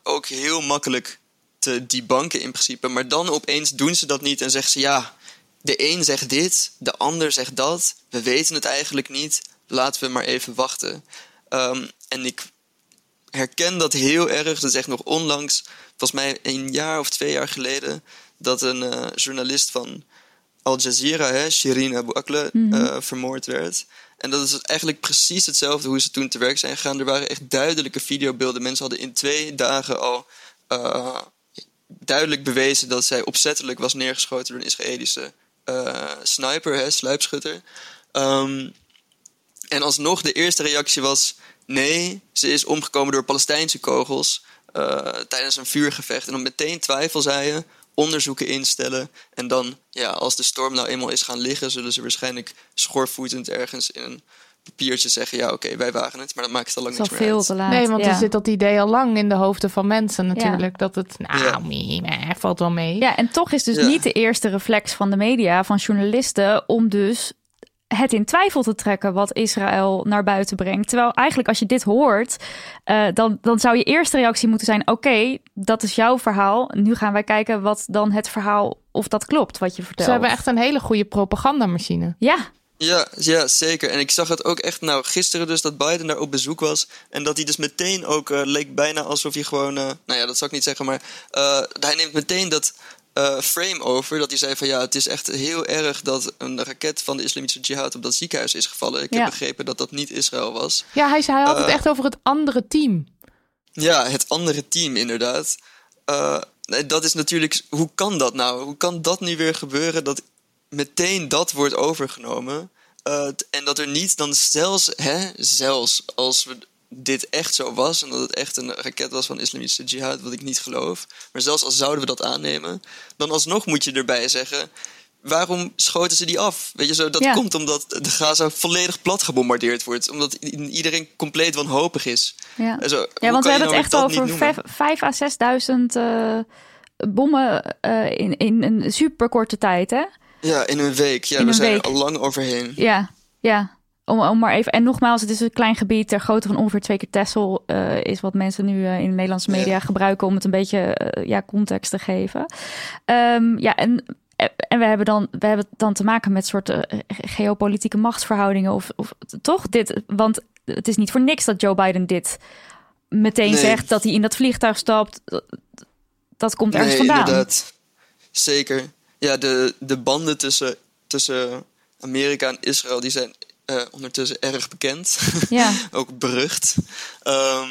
Ook heel makkelijk te debunken in principe. Maar dan opeens doen ze dat niet en zeggen ze, ja, de een zegt dit, de ander zegt dat. We weten het eigenlijk niet. Laten we maar even wachten. Ehm, en ik herken dat heel erg. Dat is echt nog onlangs, volgens mij een jaar of twee jaar geleden, dat een eh, journalist van Al Jazeera, hè, Shirin Abu Akleh, eh, vermoord werd. En dat is eigenlijk precies hetzelfde hoe ze toen te werk zijn gegaan. Er waren echt duidelijke videobeelden. Mensen hadden in twee dagen al eh, duidelijk bewezen dat zij opzettelijk was neergeschoten door een Israëlische eh, sniper, sluipschutter. Ehm, en alsnog de eerste reactie was: nee, ze is omgekomen door Palestijnse kogels eh, tijdens een vuurgevecht. En dan meteen twijfel je, onderzoeken instellen. En dan, ja, als de storm nou eenmaal is gaan liggen, zullen ze waarschijnlijk schoorvoetend ergens in een papiertje zeggen: ja, oké, wij waren het. Maar dat maakt het al lang Het is al niks meer veel uit. te laat. Nee, want ja. er zit dat idee al lang in de hoofden van mensen natuurlijk. Dat het, nou, Ja. meh, valt wel mee. Ja, en toch is dus Ja. niet de eerste reflex van de media, van journalisten, om dus het in twijfel te trekken wat Israël naar buiten brengt. Terwijl eigenlijk als je dit hoort, eh, dan, dan zou je eerste reactie moeten zijn: oké, dat is jouw verhaal. Nu gaan wij kijken wat dan het verhaal, of dat klopt wat je vertelt. Ze hebben echt een hele goede propagandamachine. Ja, Ja, ja, zeker. En ik zag het ook echt, nou, gisteren dus dat Biden daar op bezoek was. En dat hij dus meteen ook, eh, leek bijna alsof hij gewoon, eh, nou ja, dat zou ik niet zeggen, maar eh, hij neemt meteen dat frame over. Dat hij zei van ja, het is echt heel erg dat een raket van de islamitische jihad op dat ziekenhuis is gevallen. Ik Ja. heb begrepen dat dat niet Israël was. Ja, hij, zei, hij had het echt over het andere team. Ja, het andere team inderdaad. Dat is natuurlijk, hoe kan dat nou? Hoe kan dat nu weer gebeuren dat meteen dat wordt overgenomen? Eh, en dat er niet dan zelfs, hè, zelfs als we dit echt zo was en dat het echt een raket was van islamitische jihad, wat ik niet geloof, maar zelfs als zouden we dat aannemen, dan alsnog moet je erbij zeggen, waarom schoten ze die af? Weet je zo, dat Ja. komt omdat de Gaza volledig plat gebombardeerd wordt, omdat iedereen compleet wanhopig is. Ja. Zo, Ja, want we hebben het nou echt over vijf à 6.000 eh bommen eh, in, in een superkorte tijd, hè? Ja, in een week. Ja, In we zijn week. er al lang overheen. Ja, ja. Om, om maar even. En nogmaals, het is een klein gebied ter grootte van ongeveer twee keer Texel. eh, is wat mensen nu eh, in de Nederlandse media Ja. gebruiken om het een beetje eh, ja, context te geven. Ehm, ja, en. En we hebben, dan, we hebben dan te maken met soorten eh, geopolitieke machtsverhoudingen. Of, of toch dit. Want het is niet voor niks dat Joe Biden dit meteen Nee. zegt. Dat hij in dat vliegtuig stapt. Dat komt ergens nee, vandaan. inderdaad. Zeker. Ja, de, de banden tussen, tussen Amerika en Israël die zijn eh, ondertussen erg bekend. Ja. Ook berucht. Ehm,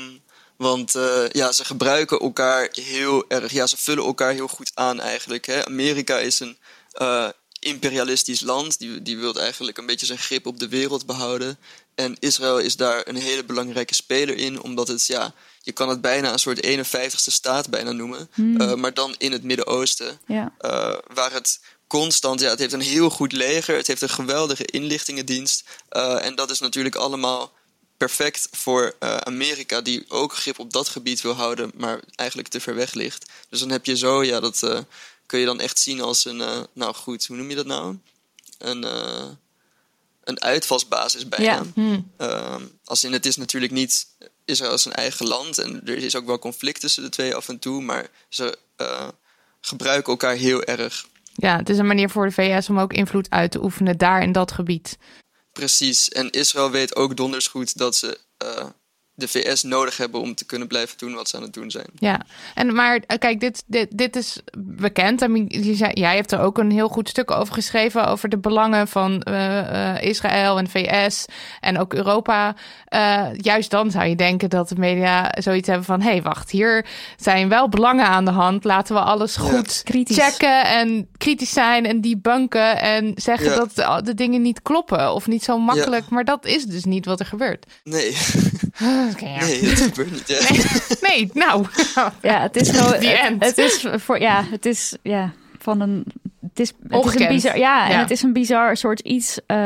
want eh, ja, ze gebruiken elkaar heel erg. Ja, ze vullen elkaar heel goed aan eigenlijk. Hè. Amerika is een eh, imperialistisch land. Die, die wil eigenlijk een beetje zijn grip op de wereld behouden. En Israël is daar een hele belangrijke speler in. Omdat het, ja, je kan het bijna een soort 51ste staat bijna noemen. eh, maar dan in het Midden-Oosten. Ja. Eh, waar het constant, ja, het heeft een heel goed leger, het heeft een geweldige inlichtingendienst. eh, en dat is natuurlijk allemaal perfect voor Amerika, die ook grip op dat gebied wil houden, maar eigenlijk te ver weg ligt. Dus dan heb je zo, ja, dat kun je dan echt zien als een, nou goed, hoe noem je dat nou? Een, een uitvalsbasis bijna. Ja. Hm. Ehm, als in, het is natuurlijk niet Israël is een eigen land en er is ook wel conflict tussen de twee af en toe, maar ze eh, gebruiken elkaar heel erg. Ja, het is een manier voor de VS om ook invloed uit te oefenen daar in dat gebied. Precies. En Israël weet ook donders goed dat ze eh, de VS nodig hebben om te kunnen blijven doen wat ze aan het doen zijn. Ja, en maar eh, kijk, dit, dit, dit is bekend. I mean, je zei- jij hebt er ook een heel goed stuk over geschreven. Over de belangen van eh, eh, Israël en VS en ook Europa. Eh, juist dan zou je denken dat de media zoiets hebben van: hé, hey, wacht, hier zijn wel belangen aan de hand. Laten we alles goed Kritisch. checken en kritisch zijn en debunken. En zeggen Ja. dat de, de dingen niet kloppen of niet zo makkelijk. Maar dat is dus niet wat er gebeurt. Nee, Nee, dat gebeurt niet. Ja. Nee, nou. Ja, het is gewoon. The het, end. het is voor ja, het is ja van een. Het is, het is een bizar. Ja, en Ja. het is een bizar soort iets eh,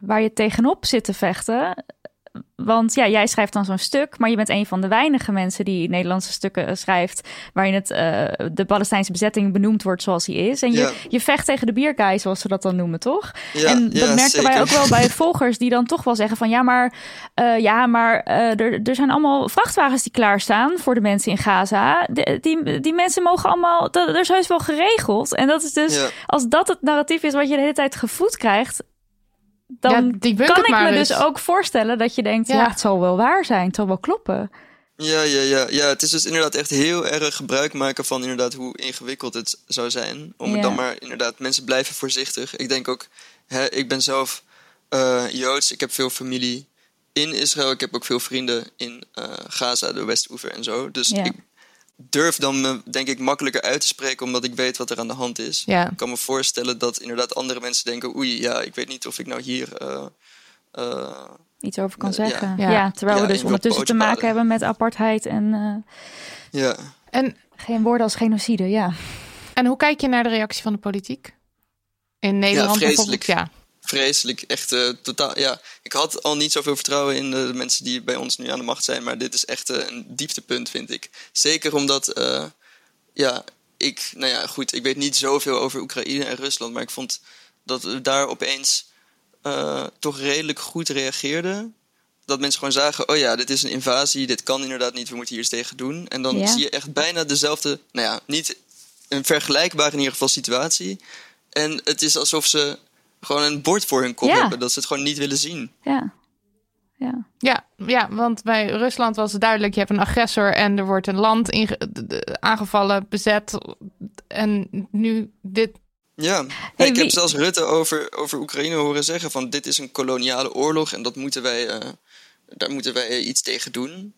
waar je tegenop zit te vechten. Want ja, jij schrijft dan zo'n stuk, maar je bent een van de weinige mensen die Nederlandse stukken eh, schrijft. waarin het, eh, de Palestijnse bezetting benoemd wordt zoals die is. En je, Ja. je vecht tegen de bierguy, zoals ze dat dan noemen, toch? Ja, en dat ja, merken wij ook wel bij volgers die dan toch wel zeggen van ja, maar, eh, ja, maar er, er zijn allemaal vrachtwagens die klaarstaan voor de mensen in Gaza. De- die, die mensen mogen allemaal, dat, dat is heus wel geregeld. En dat is dus, als dat het narratief is wat je de hele tijd gevoed krijgt, dan Ja, kan ik me eens. dus ook voorstellen dat je denkt, ja. Ja. het zal wel waar zijn, het zal wel kloppen. Ja, ja, ja, ja, het is dus inderdaad echt heel erg gebruik maken van inderdaad hoe ingewikkeld het zou zijn. Om Ja. het dan maar inderdaad, mensen blijven voorzichtig. Ik denk ook, hè, ik ben zelf eh, Joods, ik heb veel familie in Israël. Ik heb ook veel vrienden in eh, Gaza, de Westoever en zo. Dus Ja. ik durf dan me denk ik makkelijker uit te spreken omdat ik weet wat er aan de hand is. Ja. Ik kan me voorstellen dat inderdaad andere mensen denken, oei, ja, ik weet niet of ik nou hier... eh, eh, Iets over kan Eh, ja. zeggen. Ja, Ja. terwijl Ja, we dus ondertussen te maken hebben met apartheid en eh, ja. En, geen woorden als genocide. Ja. en hoe kijk je naar de reactie van de politiek? In Nederland vreselijk. bijvoorbeeld? Ja. Vreselijk. Echt eh, totaal. Ja, ik had al niet zoveel vertrouwen in de mensen die bij ons nu aan de macht zijn. Maar dit is echt eh, een dieptepunt, vind ik. Zeker omdat, eh, ja, ik, nou ja, goed, ik weet niet zoveel over Oekraïne en Rusland. Maar ik vond dat we daar opeens eh, toch redelijk goed reageerden. Dat mensen gewoon zagen, oh ja, dit is een invasie, dit kan inderdaad niet, we moeten hier iets tegen doen. En dan Ja. zie je echt bijna dezelfde, nou ja, niet een vergelijkbare in ieder geval situatie. En het is alsof ze gewoon een bord voor hun kop Ja. hebben, dat ze het gewoon niet willen zien. Ja. Ja. Ja, ja, want bij Rusland was het duidelijk: je hebt een agressor en er wordt een land aangevallen, bezet. En nu dit. Ja, Hey, ik wie- heb zelfs Rutte over, over Oekraïne horen zeggen van dit is een koloniale oorlog en dat moeten wij, eh, daar moeten wij iets tegen doen.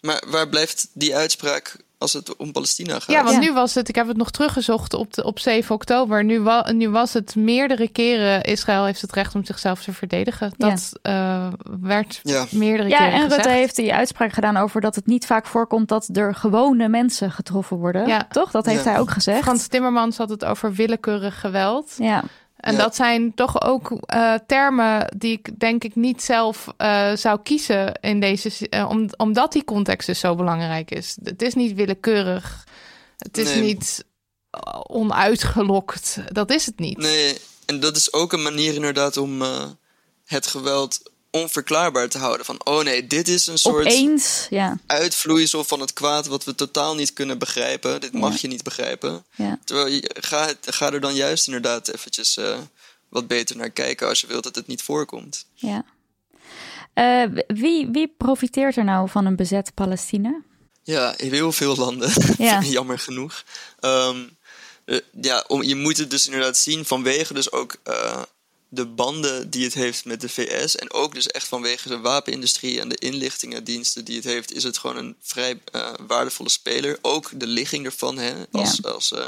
Maar waar blijft die uitspraak als het om Palestina gaat? Ja, want Ja. nu was het, ik heb het nog teruggezocht op, de, op 7 oktober. Nu, wa, nu was het meerdere keren: Israël heeft het recht om zichzelf te verdedigen. Ja. Dat eh, werd Ja. meerdere Ja, keren en Rutte gezegd. heeft die uitspraak gedaan over dat het niet vaak voorkomt dat er gewone mensen getroffen worden. Ja. Toch? Dat heeft Ja. hij ook gezegd. Frans Timmermans had het over willekeurig geweld. Ja, En Ja. dat zijn toch ook eh, termen die ik denk ik niet zelf eh, zou kiezen in deze, eh, om, omdat die context dus zo belangrijk is. Het is niet willekeurig. Het is Nee. niet onuitgelokt. Dat is het niet. Nee, en dat is ook een manier inderdaad om het geweld onverklaarbaar te houden. Van, oh nee, dit is een soort opeens. Ja, uitvloeisel van het kwaad wat we totaal niet kunnen begrijpen. Dit mag je niet begrijpen. ja. Terwijl je, ga, ga er dan juist inderdaad eventjes eh, wat beter naar kijken als je wilt dat het niet voorkomt. ja. Eh, wie, wie profiteert er nou van een bezet Palestina? Ja, in heel veel landen. Ja. Jammer genoeg. Ehm, eh, ja, om, je moet het dus inderdaad zien vanwege dus ook de banden die het heeft met de VS. En ook dus echt vanwege de wapenindustrie en de inlichtingendiensten die het heeft, is het gewoon een vrij eh, waardevolle speler. Ook de ligging ervan, hè, als, als eh,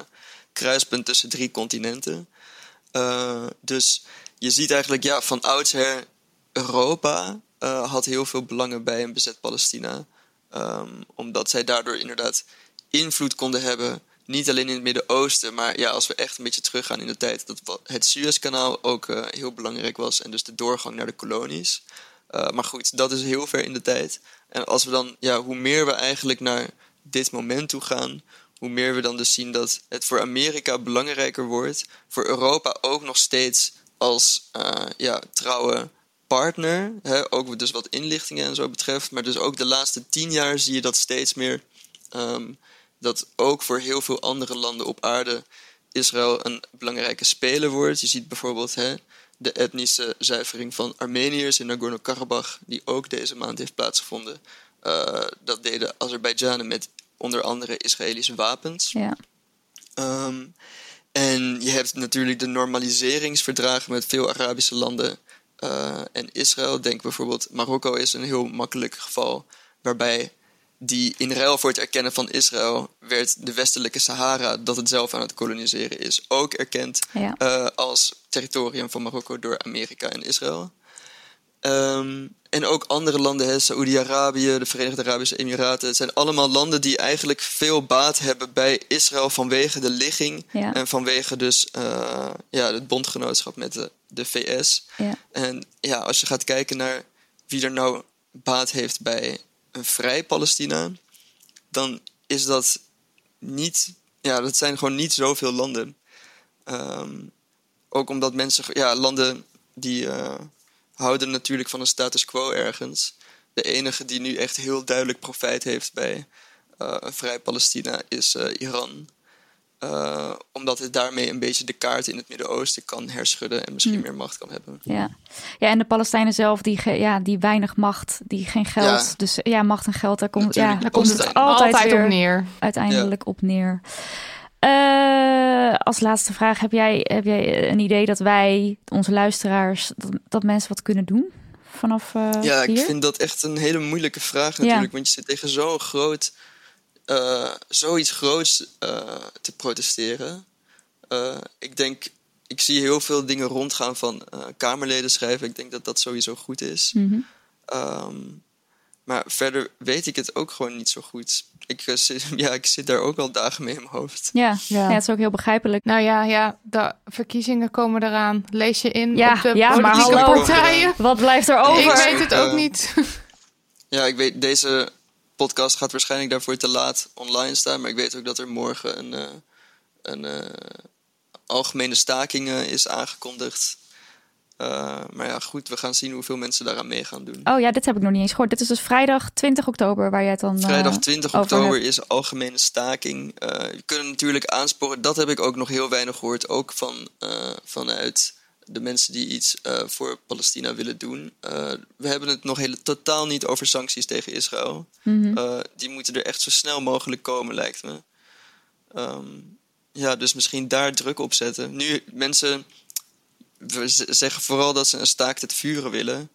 kruispunt tussen drie continenten. Eh, dus je ziet eigenlijk ja, van oudsher Europa had heel veel belangen bij een bezet Palestina. Ehm, omdat zij daardoor inderdaad invloed konden hebben. Niet alleen in het Midden-Oosten, maar ja, als we echt een beetje teruggaan in de tijd, dat het Suezkanaal ook eh, heel belangrijk was. En dus de doorgang naar de kolonies. Eh, maar goed, dat is heel ver in de tijd. En als we dan, ja, hoe meer we eigenlijk naar dit moment toe gaan, hoe meer we dan dus zien dat het voor Amerika belangrijker wordt. Voor Europa ook nog steeds als eh, ja, trouwe partner. Hè, ook dus wat inlichtingen en zo betreft. Maar dus ook de laatste tien jaar zie je dat steeds meer. ehm, dat ook voor heel veel andere landen op aarde Israël een belangrijke speler wordt. Je ziet bijvoorbeeld hè, de etnische zuivering van Armeniërs in Nagorno-Karabakh, die ook deze maand heeft plaatsgevonden. Eh, dat deden Azerbeidzjanen met onder andere Israëlische wapens. Ja, Ehm, en je hebt natuurlijk de normaliseringsverdragen met veel Arabische landen eh, en Israël. Denk bijvoorbeeld, Marokko is een heel makkelijk geval waarbij die in ruil voor het erkennen van Israël werd de westelijke Sahara, dat het zelf aan het koloniseren is, ook erkend ja. eh, als territorium van Marokko door Amerika en Israël. Ehm, en ook andere landen, Saoedi-Arabië, de Verenigde Arabische Emiraten. Het zijn allemaal landen die eigenlijk veel baat hebben bij Israël vanwege de ligging. Ja. En vanwege dus eh, ja, het bondgenootschap met de, de VS. ja. En ja, als je gaat kijken naar wie er nou baat heeft bij een vrij Palestina, dan is dat niet, ja, dat zijn gewoon niet zoveel landen. Ehm, ook omdat mensen, ja, landen die eh, houden natuurlijk van een status quo ergens. De enige die nu echt heel duidelijk profijt heeft bij eh, een vrij Palestina is eh, Iran. Eh, omdat het daarmee een beetje de kaart in het Midden-Oosten kan herschudden en misschien meer macht kan hebben. Ja. ja, en de Palestijnen zelf, die, ge- ja, die weinig macht, die geen geld. Ja. Dus ja, macht en geld, daar komt, ja, daar komt het altijd, Altijd weer op neer. uiteindelijk op neer. Eh, als laatste vraag, heb jij, heb jij een idee dat wij, onze luisteraars, dat, dat mensen wat kunnen doen vanaf eh, Ja, ik hier? vind dat echt een hele moeilijke vraag Ja. natuurlijk. Want je zit tegen zo'n groot, eh, zoiets groots eh, te protesteren. Eh, ik denk, ik zie heel veel dingen rondgaan van eh, Kamerleden schrijven. Ik denk dat dat sowieso goed is. Mhm. Ehm, maar verder weet ik het ook gewoon niet zo goed. Ik, zit, ja, ik zit daar ook al dagen mee in mijn hoofd. Ja, Ja. ja. het is ook heel begrijpelijk. Nou ja, ja, de verkiezingen komen eraan. Lees je in Ja, op de ja, maar politieke hallo. partijen. Wat blijft er Ik over? weet het ook niet. Ja, ik weet, deze podcast gaat waarschijnlijk daarvoor te laat online staan. Maar ik weet ook dat er morgen een, eh, een eh, algemene staking is aangekondigd. Eh, maar ja, goed, we gaan zien hoeveel mensen daaraan mee gaan doen. Oh ja, dit heb ik nog niet eens gehoord. Dit is dus vrijdag 20 oktober waar jij het dan... Vrijdag 20 over oktober hebt. is algemene staking. Je kunt natuurlijk aansporen, dat heb ik ook nog heel weinig gehoord. Ook van, vanuit de mensen die iets eh, voor Palestina willen doen. Eh, we hebben het nog hele, totaal niet over sancties tegen Israël. Mhm. Eh, die moeten er echt zo snel mogelijk komen, lijkt me. Ehm, ja, dus misschien daar druk op zetten. Nu, mensen we zeggen vooral dat ze een staakt het vuren willen.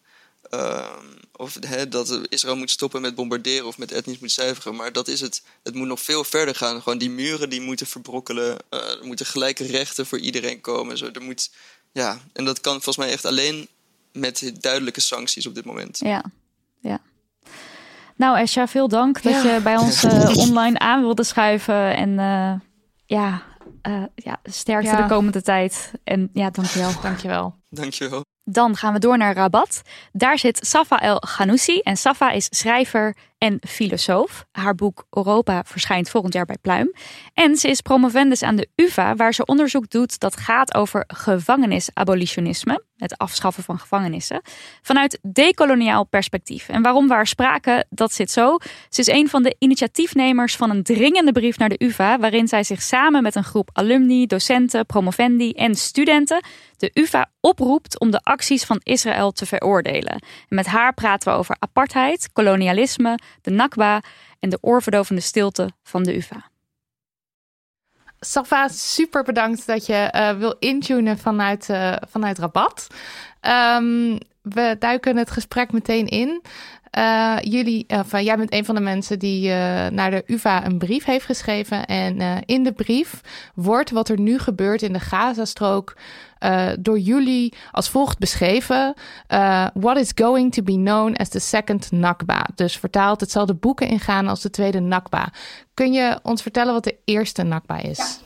Ehm, of hè, dat Israël moet stoppen met bombarderen of met etnisch moet zuiveren. Maar dat is het. Het moet nog veel verder gaan. Gewoon die muren die moeten verbrokkelen. Er moeten gelijke rechten voor iedereen komen. Zo, er moet, ja, en dat kan volgens mij echt alleen met duidelijke sancties op dit moment. Ja, ja. Nou, Esha, veel dank dat Ja. je bij ons eh, online aan wilde schuiven. En eh, ja, eh, ja, sterkte Ja. de komende tijd. En ja, dankjewel. Dankjewel. Dankjewel. Dan gaan we door naar Rabat. Daar zit Safa El Ghanousi. En Safa is schrijver en filosoof. Haar boek Europa verschijnt volgend jaar bij Pluim. En ze is promovendus aan de UvA, waar ze onderzoek doet dat gaat over gevangenisabolitionisme. Het afschaffen van gevangenissen. Vanuit decoloniaal perspectief. En waarom we haar spraken, dat zit zo. Ze is een van de initiatiefnemers van een dringende brief naar de UvA. Waarin zij zich samen met een groep alumni, docenten, promovendi en studenten de UvA oproept om de acties van Israël te veroordelen. En met haar praten we over apartheid, kolonialisme, de Nakba en de oorverdovende stilte van de UvA. Safa, super bedankt dat je eh, wil intunen vanuit, eh, vanuit Rabat. Ehm, we duiken het gesprek meteen in. Eh, jullie, of, eh, jij bent een van de mensen die eh, naar de UvA een brief heeft geschreven. En in de brief wordt wat er nu gebeurt in de Gazastrook door jullie als volgt beschreven. What is going to be known as the second Nakba. Dus vertaald, het zal de boeken ingaan als de tweede Nakba. Kun je ons vertellen wat de eerste Nakba is?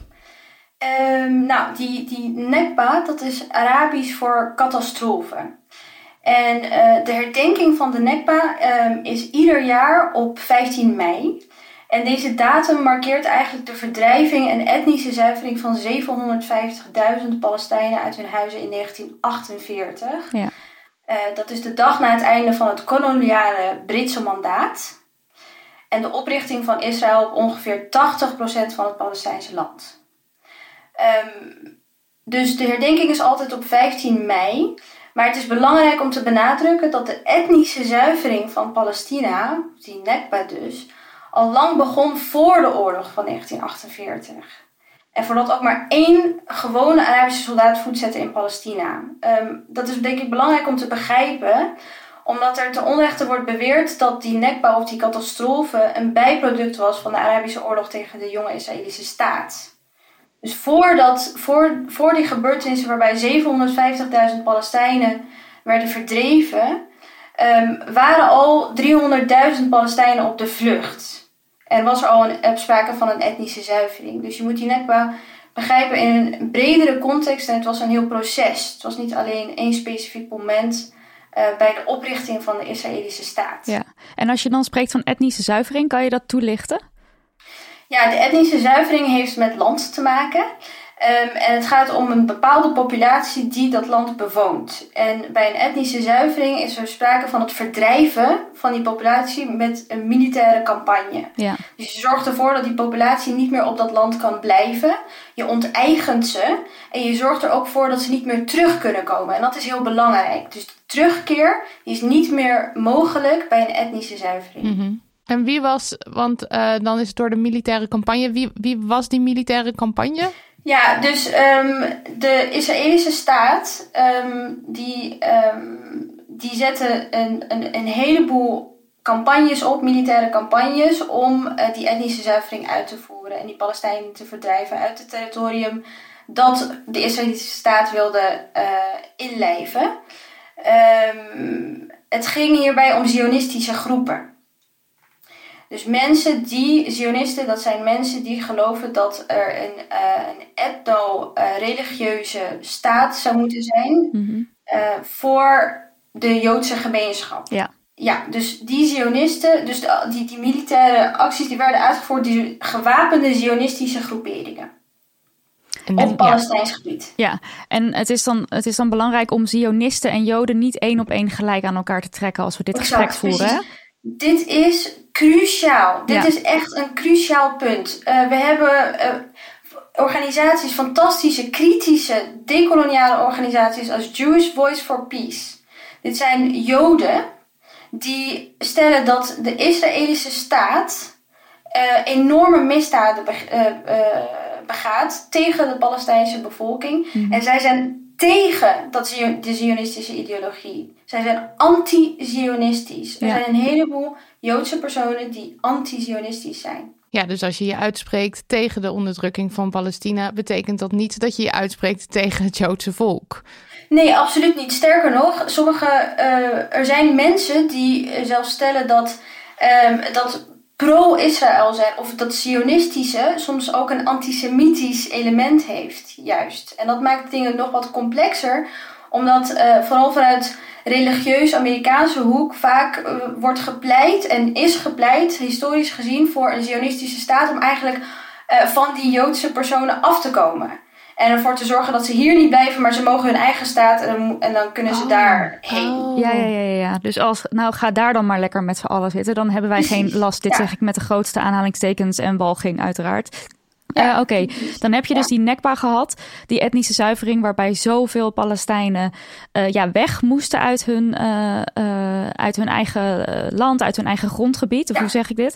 Ehm, nou, die, die nekba, dat is Arabisch voor catastrofe. En eh, de herdenking van de nekba ehm, is ieder jaar op 15 mei. En deze datum markeert eigenlijk de verdrijving en etnische zuivering van 750.000 Palestijnen uit hun huizen in 1948. Ja. Eh, dat is de dag na het einde van het koloniale Britse mandaat. En de oprichting van Israël op ongeveer 80% van het Palestijnse land. Ehm, dus de herdenking is altijd op 15 mei. Maar het is belangrijk om te benadrukken dat de etnische zuivering van Palestina, die Nekba dus, al lang begon voor de oorlog van 1948. En voordat ook maar één gewone Arabische soldaat voet zette in Palestina. Ehm, dat is denk ik belangrijk om te begrijpen, omdat er ten onrechte wordt beweerd dat die Nekba of die catastrofe een bijproduct was van de Arabische oorlog tegen de jonge Israëlische staat. Dus voordat, voor, voor die gebeurtenissen waarbij 750.000 Palestijnen werden verdreven, ehm, waren al 300.000 Palestijnen op de vlucht. En was er al een, sprake van een etnische zuivering. Dus je moet die Nekba begrijpen in een bredere context. En het was een heel proces. Het was niet alleen één specifiek moment eh, bij de oprichting van de Israëlische staat. Ja. En als je dan spreekt van etnische zuivering, kan je dat toelichten? Ja, de etnische zuivering heeft met land te maken. Ehm, en het gaat om een bepaalde populatie die dat land bewoont. En bij een etnische zuivering is er sprake van het verdrijven van die populatie met een militaire campagne. Ja. Dus je zorgt ervoor dat die populatie niet meer op dat land kan blijven. Je onteigent ze en je zorgt er ook voor dat ze niet meer terug kunnen komen. En dat is heel belangrijk. Dus de terugkeer is niet meer mogelijk bij een etnische zuivering. Mhm. En wie was, want eh, dan is het door de militaire campagne, wie, wie was die militaire campagne? Ja, dus ehm, de Israëlische staat ehm, die, ehm, die zette een, een, een heleboel campagnes op, militaire campagnes, om eh, die etnische zuivering uit te voeren en die Palestijnen te verdrijven uit het territorium dat de Israëlische staat wilde eh inlijven. Het ging hierbij om zionistische groepen. Dus mensen die, Zionisten, dat zijn mensen die geloven dat er een, uh, een etno-religieuze staat zou moeten zijn Mhm. uh, voor de Joodse gemeenschap. Ja. Ja, dus die Zionisten, dus de, die, die militaire acties die werden uitgevoerd, die gewapende Zionistische groeperingen En, op ja. Palestijns gebied. Ja, en het is, dan, het is dan belangrijk om Zionisten en Joden niet één op één gelijk aan elkaar te trekken als we dit Exact, gesprek voeren. Precies. Dit is cruciaal. Dit Ja. is echt een cruciaal punt. Uh, we hebben. Uh, organisaties, fantastische, kritische, decoloniale organisaties als Jewish Voice for Peace. Dit zijn Joden die stellen dat de Israëlische staat uh, enorme misdaden begaat tegen de Palestijnse bevolking. Mhm. En zij zijn tegen dat de Zionistische ideologie. Zij zijn anti-Zionistisch. Er Ja. zijn een heleboel Joodse personen die anti-Zionistisch zijn. Ja, dus als je je uitspreekt tegen de onderdrukking van Palestina, betekent dat niet dat je je uitspreekt tegen het Joodse volk. Nee, absoluut niet. Sterker nog, sommige, eh, er zijn mensen die eh, zelfs stellen dat, ehm, dat pro-Israël zijn, of dat Zionistische soms ook een antisemitisch element heeft, juist. En dat maakt dingen nog wat complexer, omdat eh, vooral vanuit religieus Amerikaanse hoek vaak eh, wordt gepleit en is gepleit, historisch gezien, voor een Zionistische staat om eigenlijk eh, van die Joodse personen af te komen. En ervoor te zorgen dat ze hier niet blijven, maar ze mogen hun eigen staat en dan, en dan kunnen ze Oh. daarheen. Oh. Ja, ja, ja, ja, ja. Dus als, nou ga daar dan maar lekker met z'n allen zitten. Dan hebben wij geen last. Dit ja. zeg ik met de grootste aanhalingstekens en walging uiteraard. Ja, Eh, Oké, dan heb je dus Ja. die nekba gehad, die etnische zuivering, waarbij zoveel Palestijnen eh, ja, weg moesten uit hun, eh, eh, uit hun eigen land, uit hun eigen grondgebied. Of Ja. hoe zeg ik dit?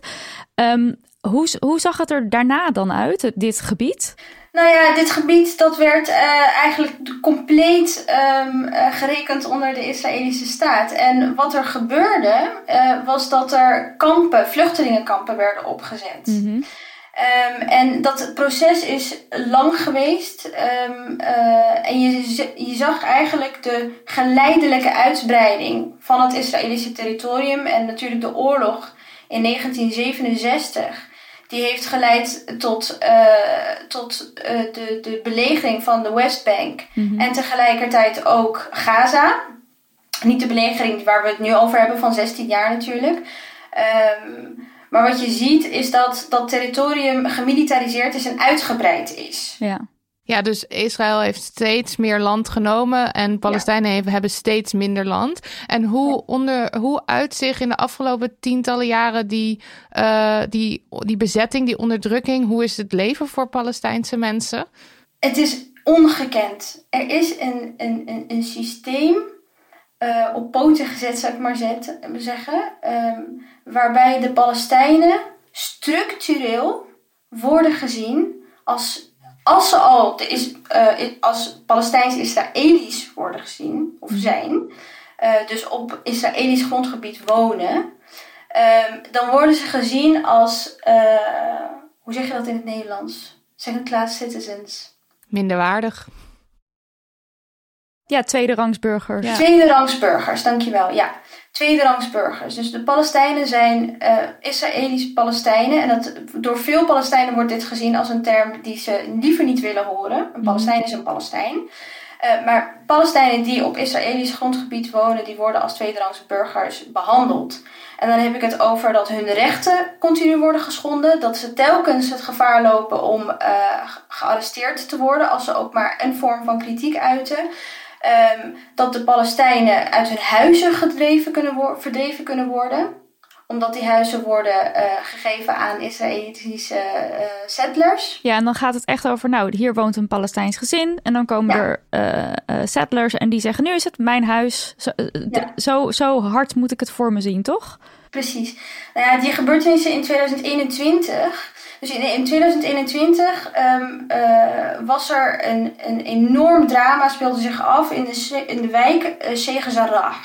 Ehm, hoe, hoe zag het er daarna dan uit, dit gebied? Nou ja, dit gebied dat werd eh, eigenlijk compleet ehm, eh, gerekend onder de Israëlische staat. En wat er gebeurde, eh, was dat er kampen, vluchtelingenkampen werden opgezet. Mhm. Ehm, en dat proces is lang geweest. Ehm, eh, en je, je zag eigenlijk de geleidelijke uitbreiding van het Israëlische territorium. En natuurlijk de oorlog in 1967. Die heeft geleid tot, eh, tot eh, de, de belegering van de Westbank. Mhm. En tegelijkertijd ook Gaza. Niet de belegering waar we het nu over hebben van 16 jaar natuurlijk. Ehm, maar wat je ziet is dat dat territorium gemilitariseerd is en uitgebreid is. Ja. Ja, dus Israël heeft steeds meer land genomen en Palestijnen hebben- hebben steeds minder land. En hoe, onder, hoe uit zich in de afgelopen tientallen jaren die, eh, die, die bezetting, die onderdrukking, hoe is het leven voor Palestijnse mensen? Het is ongekend. Er is een, een, een, een systeem eh, op poten gezet, zou ik maar zeggen. ehm, waarbij de Palestijnen structureel worden gezien als, als ze al de is, eh, als Palestijns-Israëli's worden gezien, of zijn. eh, dus op Israëlisch grondgebied wonen. ehm, dan worden ze gezien als, eh, hoe zeg je dat in het Nederlands? Second class citizens. Minderwaardig. Ja, tweederangsburgers. Ja. Tweederangsburgers, dankjewel. Ja, tweederangsburgers. Dus de Palestijnen zijn eh Israëlische Palestijnen. En dat, door veel Palestijnen wordt dit gezien als een term die ze liever niet willen horen. Een Palestijn is een Palestijn. Eh, maar Palestijnen die op Israëlisch grondgebied wonen, die worden als tweederangsburgers behandeld. En dan heb ik het over dat hun rechten continu worden geschonden. Dat ze telkens het gevaar lopen om eh, ge- gearresteerd te worden als ze ook maar een vorm van kritiek uiten. Ehm, dat de Palestijnen uit hun huizen gedreven kunnen verdreven kunnen worden. Omdat die huizen worden eh, gegeven aan Israëlische eh, settlers. Ja, en dan gaat het echt over, nou, hier woont een Palestijns gezin. En dan komen Ja. er eh, settlers en die zeggen, nu is het mijn huis. Zo, Ja. zo, zo hard moet ik het voor me zien, toch? Precies. Nou ja, die gebeurtenissen in 2021. Dus in, in 2021 ehm, eh, was er een, een enorm drama, speelde zich af in de, in de wijk eh Sheikh Jarrah.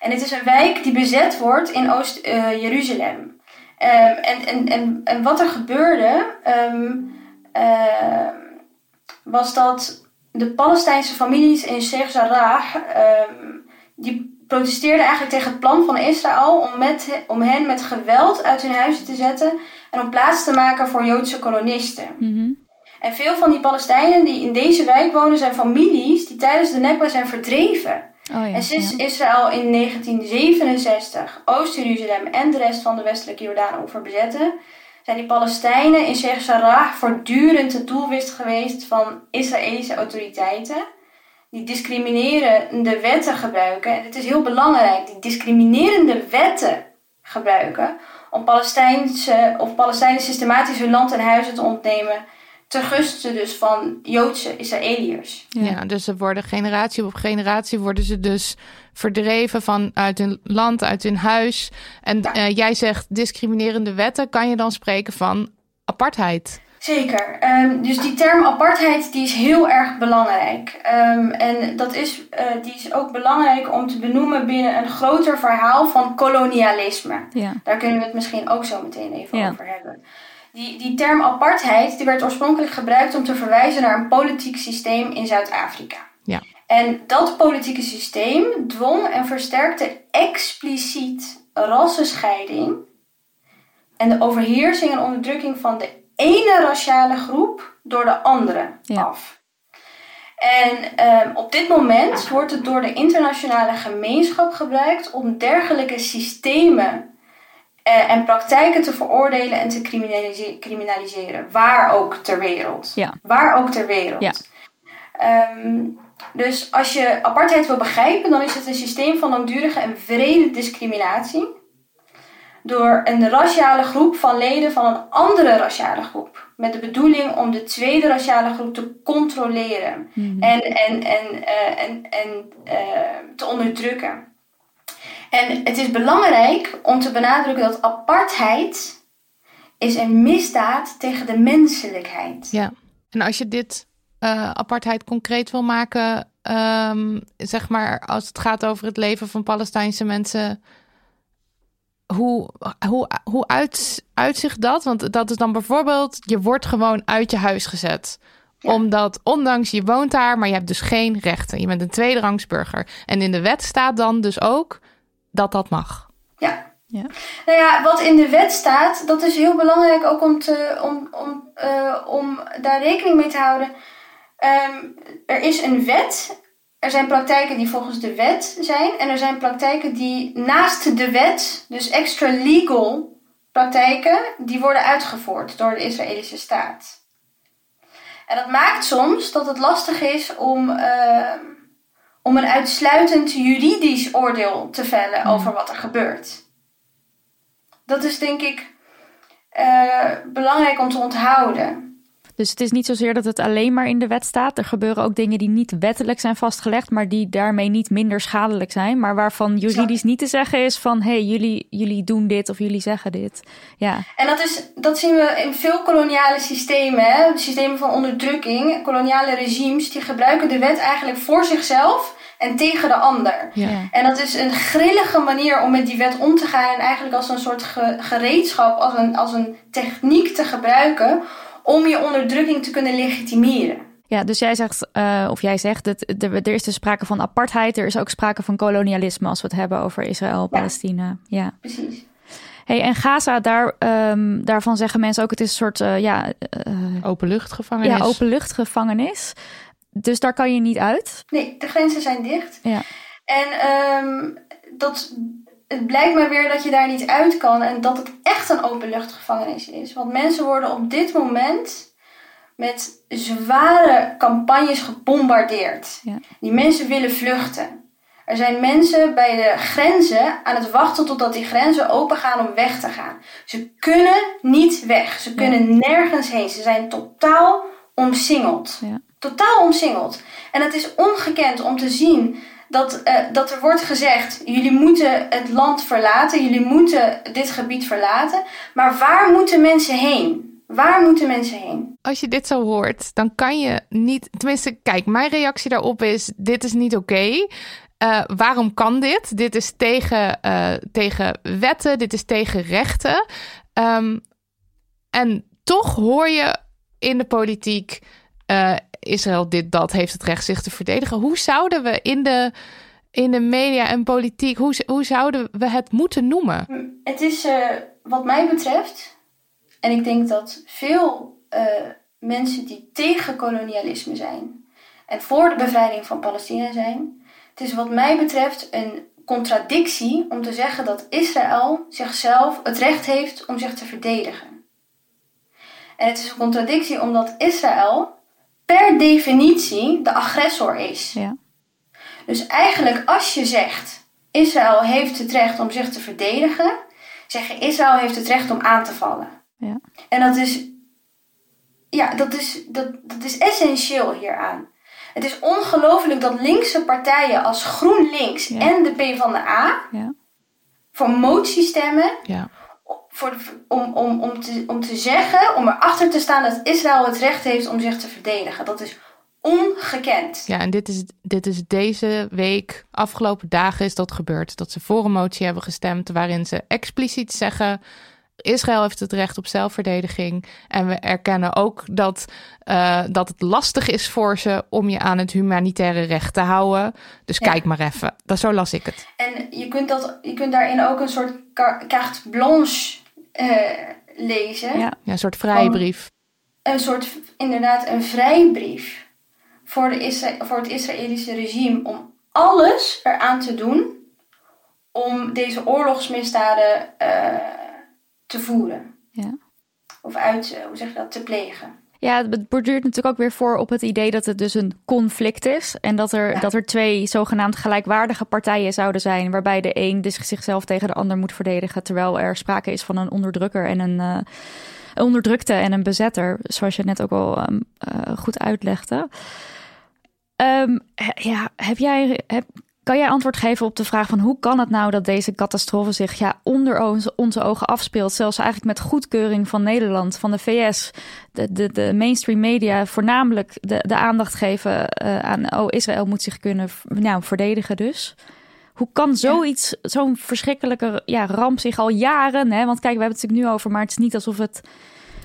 En het is een wijk die bezet wordt in Oost-Jeruzalem. Ehm, en, en, en, en wat er gebeurde, ehm, was dat de Palestijnse families in ehm, die protesteerden eigenlijk tegen het plan van Israël om, met, om hen met geweld uit hun huizen te zetten en om plaats te maken voor Joodse kolonisten. Mhm. En veel van die Palestijnen die in deze wijk wonen zijn families die tijdens de Nekba zijn verdreven. Oh ja, En sinds ja. Israël in 1967 Oost-Jeruzalem en de rest van de westelijke Jordaan-oever bezetten, zijn die Palestijnen in Sheikh Jarrah voortdurend het doelwit geweest van Israëlische autoriteiten. Die discriminerende wetten gebruiken. En het is heel belangrijk, die discriminerende wetten gebruiken om Palestijnse of Palestijnen systematisch hun land en huizen te ontnemen, Ten gunste dus van Joodse Israëliërs. Ja. dus ze worden generatie op generatie worden ze dus verdreven van uit hun land, uit hun huis. En Ja. eh, jij zegt discriminerende wetten, kan je dan spreken van apartheid? Zeker. Ehm, dus die term apartheid die is heel erg belangrijk. Ehm, en dat is, eh, die is ook belangrijk om te benoemen binnen een groter verhaal van kolonialisme. Ja. Daar kunnen we het misschien ook zo meteen even Ja. over hebben. Die, die term apartheid die werd oorspronkelijk gebruikt om te verwijzen naar een politiek systeem in Zuid-Afrika. Ja. En dat politieke systeem dwong en versterkte expliciet rassenscheiding en de overheersing en onderdrukking van de ene raciale groep door de andere Ja. af. En ehm, op dit moment wordt het door de internationale gemeenschap gebruikt om dergelijke systemen eh, en praktijken te veroordelen en te criminalise- criminaliseren. Waar ook ter wereld. Ja. Waar ook ter wereld. Ja. Ehm, dus als je apartheid wil begrijpen, dan is het een systeem van langdurige en wrede discriminatie. Door een raciale groep van leden van een andere raciale groep. Met de bedoeling om de tweede raciale groep te controleren en, en, en, eh, en, en eh, te onderdrukken. En het is belangrijk om te benadrukken dat apartheid is een misdaad tegen de menselijkheid. Ja. En als je dit eh, apartheid concreet wil maken, ehm, zeg maar als het gaat over het leven van Palestijnse mensen, hoe, hoe, hoe uit, uitzicht dat? Want dat is dan bijvoorbeeld, je wordt gewoon uit je huis gezet. Omdat, ondanks je woont daar, maar je hebt dus geen rechten. Je bent een tweederangs burger. En in de wet staat dan dus ook dat dat mag. Ja. Ja. Nou ja, wat in de wet staat, dat is heel belangrijk ook om, te, om, om, eh, om daar rekening mee te houden. Ehm, er is een wet. Er zijn praktijken die volgens de wet zijn. En er zijn praktijken die naast de wet, dus extra legal praktijken, die worden uitgevoerd door de Israëlische staat. En dat maakt soms dat het lastig is om, ehm, om een uitsluitend juridisch oordeel te vellen over wat er gebeurt. Dat is denk ik eh, belangrijk om te onthouden. Dus het is niet zozeer dat het alleen maar in de wet staat. Er gebeuren ook dingen die niet wettelijk zijn vastgelegd, maar die daarmee niet minder schadelijk zijn. Maar waarvan juridisch niet te zeggen is van hé, hey, jullie, jullie doen dit of jullie zeggen dit. Ja, En dat, is, dat zien we in veel koloniale systemen, hè? systemen van onderdrukking. Koloniale regimes die gebruiken de wet eigenlijk voor zichzelf en tegen de ander. Ja. En dat is een grillige manier om met die wet om te gaan en eigenlijk als een soort ge- gereedschap, als een, als een techniek te gebruiken om je onderdrukking te kunnen legitimeren. Ja, dus jij zegt, eh, of jij zegt, dat er, er is dus sprake van apartheid. Er is ook sprake van kolonialisme als we het hebben over Israël, Palestina. Ja. Precies. Hey, en Gaza, daar, ehm, daarvan zeggen mensen ook, het is een soort uh, ja, uh, Openluchtgevangenis. ja, openluchtgevangenis. Dus daar kan je niet uit. Nee, de grenzen zijn dicht. Ja. En um, dat, het blijkt maar weer dat je daar niet uit kan en dat het echt een openluchtgevangenis is. Want mensen worden op dit moment met zware campagnes gebombardeerd. Ja. Die mensen willen vluchten. Er zijn mensen bij de grenzen aan het wachten totdat die grenzen open gaan om weg te gaan. Ze kunnen niet weg. Ze kunnen ja. nergens heen. Ze zijn totaal omsingeld. Ja. Totaal omsingeld. En het is ongekend om te zien dat, uh, dat er wordt gezegd: jullie moeten het land verlaten, jullie moeten dit gebied verlaten. Maar waar moeten mensen heen? Waar moeten mensen heen? Als je dit zo hoort, dan kan je niet. Tenminste, kijk, mijn reactie daarop is: dit is niet oké. Uh, waarom kan dit? Dit is tegen, uh, tegen wetten, dit is tegen rechten. Um, en toch hoor je in de politiek. Israël dit, dat heeft het recht zich te verdedigen. Hoe zouden we in de, in de media en politiek, hoe, hoe zouden we het moeten noemen? Het is uh, wat mij betreft, en ik denk dat veel uh, mensen die tegen kolonialisme zijn en voor de bevrijding van Palestina zijn, het is wat mij betreft een contradictie om te zeggen dat Israël zichzelf het recht heeft om zich te verdedigen. En het is een contradictie omdat Israël per definitie de agressor is. Ja. Dus eigenlijk als je zegt Israël heeft het recht om zich te verdedigen, zeg je Israël heeft het recht om aan te vallen. Ja. En dat is ja, dat is, dat, dat is essentieel hieraan. Het is ongelooflijk dat linkse partijen als GroenLinks Ja. en de PvdA Ja. voor motie stemmen Ja. Voor om, om, om, te, om te zeggen, om erachter te staan dat Israël het recht heeft om zich te verdedigen. Dat is ongekend. Ja, en dit is, dit is deze week, afgelopen dagen is dat gebeurd. Dat ze voor een motie hebben gestemd waarin ze expliciet zeggen... Israël heeft het recht op zelfverdediging. En we erkennen ook dat, eh, dat het lastig is voor ze om je aan het humanitaire recht te houden. Dus Ja. kijk maar even. Dat, zo las ik het. En je kunt, dat, je kunt daarin ook een soort carte blanche eh, lezen. Ja. Ja, een soort vrijbrief. Een soort, inderdaad, een vrijbrief voor, de Isra- voor het Israëlische regime om alles eraan te doen om deze oorlogsmisdaden eh, te voeren. Ja. Of uit, eh, hoe zeg je dat, te plegen. Ja, het borduurt natuurlijk ook weer voor op het idee dat het dus een conflict is. En dat er, Ja. dat er twee zogenaamd gelijkwaardige partijen zouden zijn. Waarbij de een dus zichzelf tegen de ander moet verdedigen. Terwijl er sprake is van een onderdrukker en een, eh, een onderdrukte en een bezetter. Zoals je net ook al ehm, eh, goed uitlegde. Ehm, ja, heb jij, heb, kan jij antwoord geven op de vraag van hoe kan het nou dat deze catastrofe zich ja, onder onze, onze ogen afspeelt? Zelfs eigenlijk met goedkeuring van Nederland, van de VS, de, de, de mainstream media voornamelijk de, de aandacht geven eh, aan oh, Israël moet zich kunnen nou, verdedigen dus. Hoe kan zoiets, zo'n verschrikkelijke ja, ramp zich al jaren, hè? want kijk, we hebben het natuurlijk nu over, maar het is niet alsof het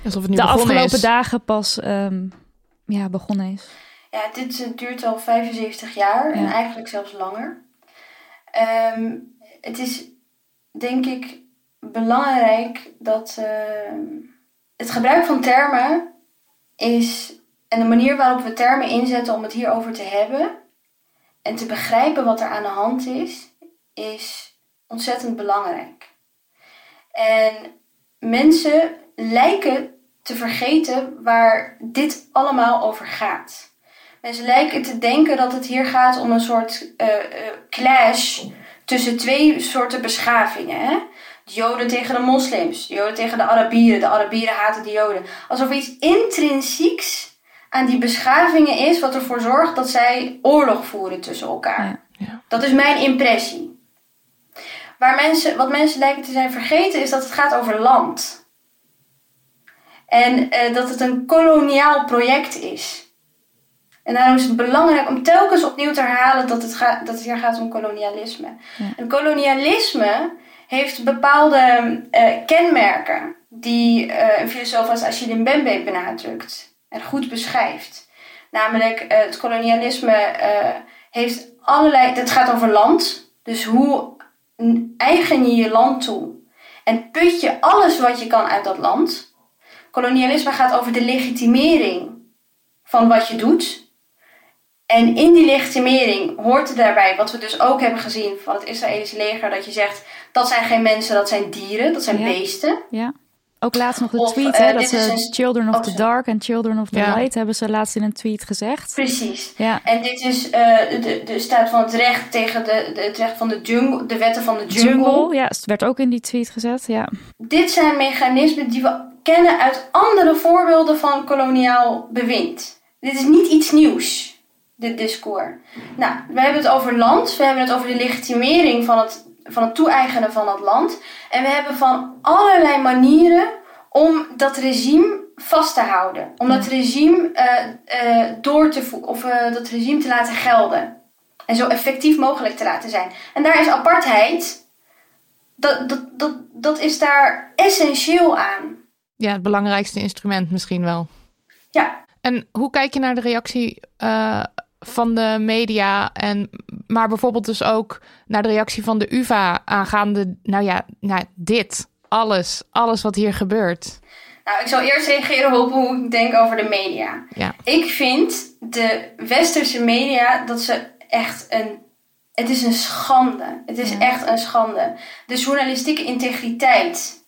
Alsof het nu de afgelopen is. dagen pas ehm, ja, begonnen is. Ja, dit duurt al 75 jaar en eigenlijk zelfs langer. Ehm, het is denk ik belangrijk dat ehm, het gebruik van termen is en de manier waarop we termen inzetten om het hierover te hebben en te begrijpen wat er aan de hand is, is ontzettend belangrijk. En mensen lijken te vergeten waar dit allemaal over gaat. Mensen lijken te denken dat het hier gaat om een soort eh, eh, clash tussen twee soorten beschavingen. Hè? De Joden tegen de moslims, de Joden tegen de Arabieren, de Arabieren haten de Joden. Alsof er iets intrinsieks aan die beschavingen is wat ervoor zorgt dat zij oorlog voeren tussen elkaar. Ja. Ja. Dat is mijn impressie. Waar mensen, wat mensen lijken te zijn vergeten is dat het gaat over land. En eh, dat het een koloniaal project is. En daarom is het belangrijk om telkens opnieuw te herhalen dat het, gaat, dat het hier gaat om kolonialisme. Ja. En kolonialisme heeft bepaalde eh, kenmerken die eh, een filosoof als Achille Mbembe benadrukt en goed beschrijft. Namelijk, eh, het kolonialisme heeft allerlei. Het gaat over land. Dus hoe eigen je je land toe en put je alles wat je kan uit dat land. Kolonialisme gaat over de legitimering van wat je doet. En in die legitimering hoort er daarbij, wat we dus ook hebben gezien van het Israëlische leger, dat je zegt dat zijn geen mensen, dat zijn dieren, dat zijn Ja. beesten. Ja. Ook laatst nog de Of, tweet, eh, hè, dat ze een- Children of oh, the sorry. Dark en Children of the Ja. Light hebben ze laatst in een tweet gezegd. Precies. Ja, En dit is eh, de, de staat van het recht tegen de, de, het recht van de jungle, de wetten van de jungle. Jungle, ja, het werd ook in die tweet gezet. Ja, Dit zijn mechanismen die we kennen uit andere voorbeelden van koloniaal bewind. Dit is niet iets nieuws, dit discours. Nou, we hebben het over land, we hebben het over de legitimering van het, van het toe-eigenen van het land. En we hebben van allerlei manieren om dat regime vast te houden. Om dat regime eh, eh, door te voeren, of eh, dat regime te laten gelden. En zo effectief mogelijk te laten zijn. En daar is apartheid dat, dat, dat, dat is daar essentieel aan. Ja, het belangrijkste instrument misschien wel. Ja, En hoe kijk je naar de reactie van de media en maar bijvoorbeeld dus ook naar de reactie van de UvA aangaande, nou ja, nou, dit, alles, alles wat hier gebeurt. nou, ik zal eerst reageren op hoe ik denk over de media. Ja. Ik vind de westerse media dat ze echt een. Het is een schande. Het is Ja. echt een schande. De journalistieke integriteit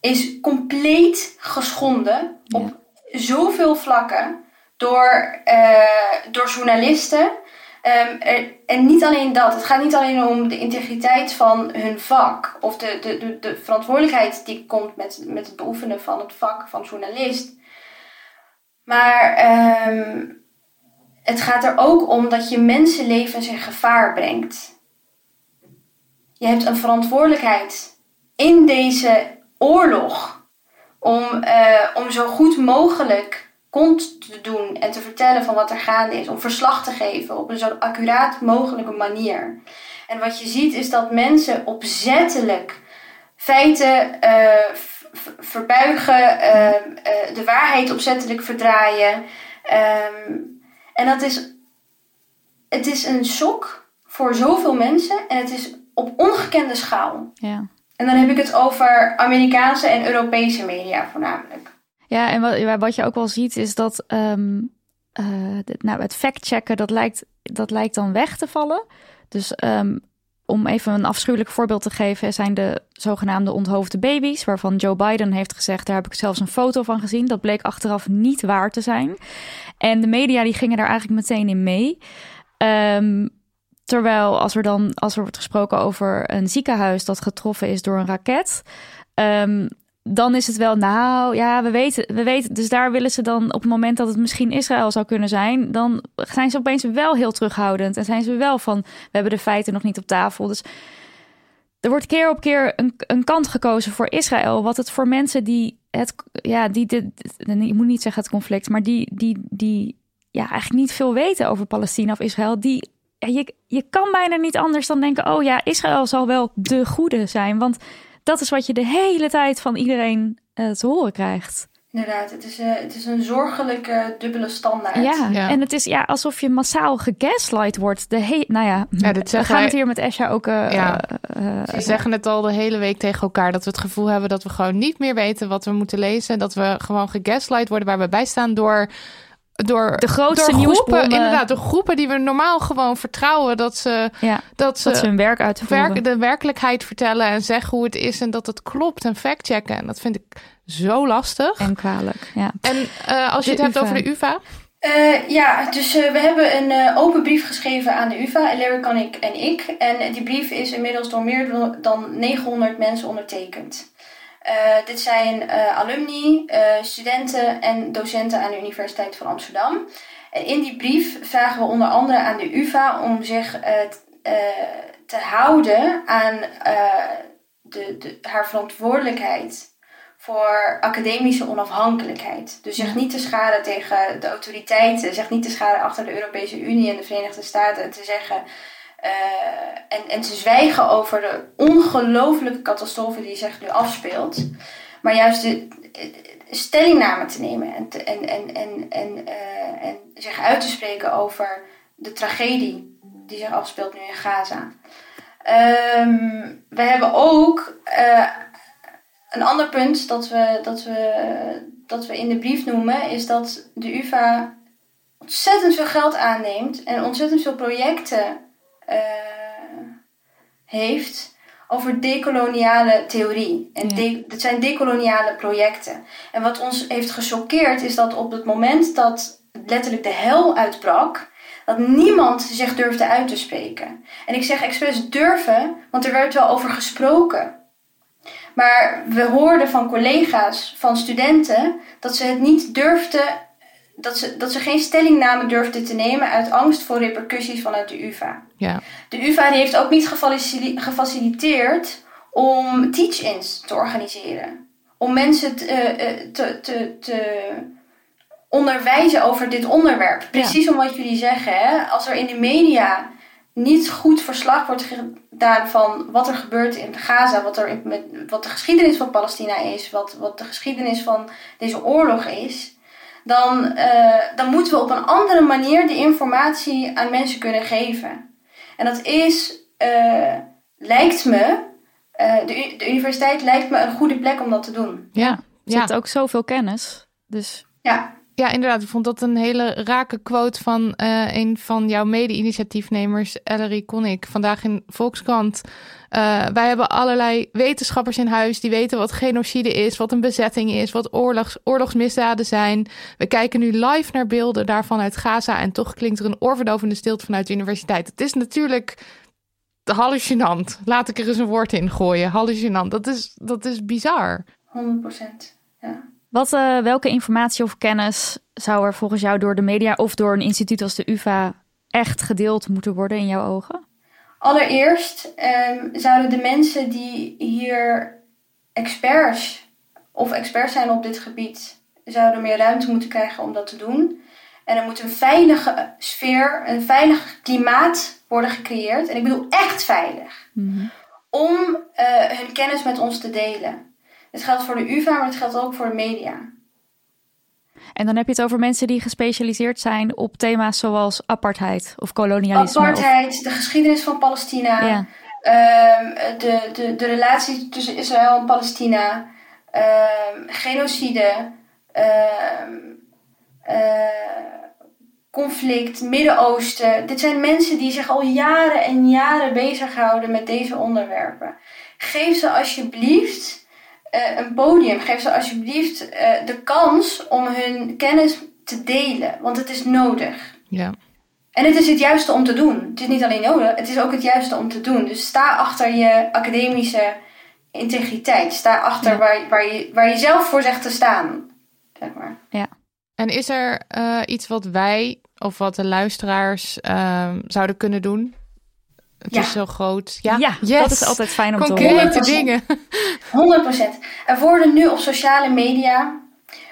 is compleet geschonden op zoveel vlakken door, eh, door journalisten. Ehm, en niet alleen dat. Het gaat niet alleen om de integriteit van hun vak. Of de, de, de, de verantwoordelijkheid die komt met, met het beoefenen van het vak van journalist. Maar ehm, het gaat er ook om dat je mensenlevens in gevaar brengt. Je hebt een verantwoordelijkheid in deze oorlog om, eh, om zo goed mogelijk kont te doen en te vertellen van wat er gaande is. Om verslag te geven op een zo accuraat mogelijke manier. En wat je ziet is dat mensen opzettelijk feiten eh, verbuigen, eh, eh, de waarheid opzettelijk verdraaien. Ehm, en dat is, het is een shock voor zoveel mensen en het is op ongekende schaal. Ja. En dan heb ik het over Amerikaanse en Europese media voornamelijk. Ja, en wat, wat je ook wel ziet is dat ehm, eh, nou, het factchecken, dat lijkt, dat lijkt dan weg te vallen. Dus ehm, om even een afschuwelijk voorbeeld te geven, zijn de zogenaamde onthoofde baby's, waarvan Joe Biden heeft gezegd, daar heb ik zelfs een foto van gezien. Dat bleek achteraf niet waar te zijn. En de media die gingen daar eigenlijk meteen in mee. Ehm, terwijl als er dan als er wordt gesproken over een ziekenhuis dat getroffen is door een raket, dan is het wel, nou ja, we weten, we weten. Dus daar willen ze dan op het moment dat het misschien Israël zou kunnen zijn, dan zijn ze opeens wel heel terughoudend en zijn ze wel van, we hebben de feiten nog niet op tafel. Dus er wordt keer op keer een, een kant gekozen voor Israël, wat het voor mensen die het, ja, die dit, ik moet niet zeggen het conflict, maar die, die, die, ja, eigenlijk niet veel weten over Palestina of Israël, die je, je kan bijna niet anders dan denken: oh ja, Israël zal wel de goede zijn. Want dat is wat je de hele tijd van iedereen eh, te horen krijgt. Inderdaad, het is, eh, het is een zorgelijke dubbele standaard. Ja, Ja. en het is ja, alsof je massaal gegaslight wordt. De he nou ja, Ja, dit we gaan wij- het hier met Esha ook. eh, Ja. We zeggen het al de hele week tegen elkaar dat we het gevoel hebben dat we gewoon niet meer weten wat we moeten lezen. Dat we gewoon gegaslight worden waar we bij staan door. Door, De grootste door groepen, nieuwsbronnen. inderdaad, door groepen die we normaal gewoon vertrouwen dat ze, ja, dat ze, dat ze hun werk uitvoeren. werk, de werkelijkheid vertellen en zeggen hoe het is en dat het klopt en factchecken. En dat vind ik zo lastig. En, En kwalijk. Ja. eh, als je De het hebt UvA. over de UvA, Eh, ja, dus eh, we hebben een eh, open brief geschreven aan de UvA, Larry Kanik en ik. En die brief is inmiddels door meer dan 900 mensen ondertekend. Eh, dit zijn eh, alumni, eh, studenten en docenten aan de Universiteit van Amsterdam. En in die brief vragen we onder andere aan de UvA om zich te houden aan de, de, haar verantwoordelijkheid voor academische onafhankelijkheid. Dus zich niet te scharen tegen de autoriteiten, zich niet te scharen achter de Europese Unie en de Verenigde Staten en te zeggen. Eh, en, en te zwijgen over de ongelofelijke catastrofe die zich nu afspeelt. Maar juist de, stellingname te nemen en, en, en, en, en, eh, en zich uit te spreken over de tragedie die zich afspeelt nu in Gaza. Ehm, we hebben ook eh, een ander punt dat we, dat, we, dat we in de brief noemen, is dat de UvA ontzettend veel geld aanneemt en ontzettend veel projecten eh, heeft over decoloniale theorie. En de, dat zijn decoloniale projecten. En wat ons heeft gechoqueerd is dat op het moment dat letterlijk de hel uitbrak, dat niemand zich durfde uit te spreken. En ik zeg expres durven, want er werd wel over gesproken. Maar we hoorden van collega's, van studenten, dat ze het niet durfden, dat ze, dat ze geen stellingname durfden te nemen uit angst voor repercussies vanuit de UvA. ja. De UvA heeft ook niet gefacili- gefaciliteerd om teach-ins te organiseren. Om mensen te, eh, eh, te, te, te onderwijzen over dit onderwerp. Precies om wat jullie zeggen. Hè? Als er in de media niet goed verslag wordt gedaan van wat er gebeurt in Gaza, wat, er in- met, wat de geschiedenis van Palestina is, wat, wat de geschiedenis van deze oorlog is, dan, eh, dan moeten we op een andere manier de informatie aan mensen kunnen geven. En dat is, eh, lijkt me, eh, de, universiteit lijkt me een goede plek om dat te doen. Ja, Er ja. zit ook zoveel kennis. Dus Ja, ja, inderdaad. Ik vond dat een hele rake quote van eh, een van jouw mede-initiatiefnemers, Ellery Connick, vandaag in Volkskrant. Eh, wij hebben allerlei wetenschappers in huis die weten wat genocide is, wat een bezetting is, wat oorlogs, oorlogsmisdaden zijn. We kijken nu live naar beelden daarvan uit Gaza en toch klinkt er een oorverdovende stilte vanuit de universiteit. Het is natuurlijk hallucinant. Laat ik er eens een woord in gooien. Hallucinant. Dat is, dat is bizar. 100 procent. Ja. Wat, uh, welke informatie of kennis zou er volgens jou door de media of door een instituut als de UvA echt gedeeld moeten worden in jouw ogen? Allereerst um, zouden de mensen die hier experts of experts zijn op dit gebied, zouden meer ruimte moeten krijgen om dat te doen. En er moet een veilige sfeer, een veilig klimaat worden gecreëerd. En ik bedoel echt veilig. Mhm. Om uh, hun kennis met ons te delen. Het geldt voor de UvA, maar het geldt ook voor de media. En dan heb je het over mensen die gespecialiseerd zijn op thema's zoals apartheid of kolonialisme. Apartheid, de geschiedenis van Palestina, ja. uh, de, de, de relatie tussen Israël en Palestina, uh, genocide, ehm, eh, conflict, Midden-Oosten. Dit zijn mensen die zich al jaren en jaren bezighouden met deze onderwerpen. Geef ze alsjeblieft uh, een podium. Geef ze alsjeblieft uh, de kans om hun kennis te delen. Want het is nodig. Ja. En het is het juiste om te doen. Het is niet alleen nodig, het is ook het juiste om te doen. Dus sta achter je academische integriteit. Sta achter waar, waar, je, waar je zelf voor zegt te staan. Zeg maar. Ja. En is er uh, iets wat wij of wat de luisteraars zouden kunnen doen het ja. is zo groot. Ja, ja yes. dat is altijd fijn om Concrete te horen. dingen. 100%. Er worden nu op sociale media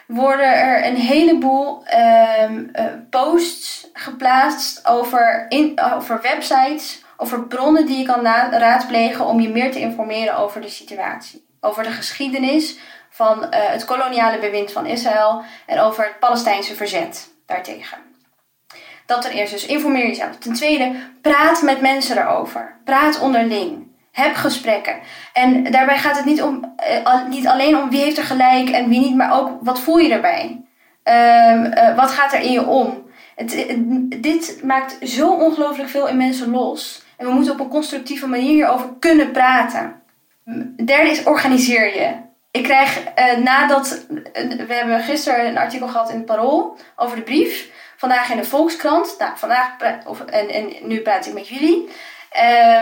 worden er een heleboel um, uh, posts geplaatst over, in, over websites, over bronnen die je kan raadplegen om je meer te informeren over de situatie. Over de geschiedenis van uh, het koloniale bewind van Israël en over het Palestijnse verzet daartegen. Dat ten eerste. Dus informeer jezelf. Ten tweede, praat met mensen erover. Praat onderling. Heb gesprekken. En daarbij gaat het niet, om, uh, niet alleen om wie heeft er gelijk en wie niet, maar ook wat voel je erbij. Um, uh, wat gaat er in je om? Het, het, dit maakt zo ongelooflijk veel in mensen los. En we moeten op een constructieve manier hierover kunnen praten. Derde is organiseer je. Ik krijg nadat. we hebben gisteren een artikel gehad in het Parool over de brief. Vandaag in de Volkskrant. Nou, vandaag of, en, en nu praat ik met jullie.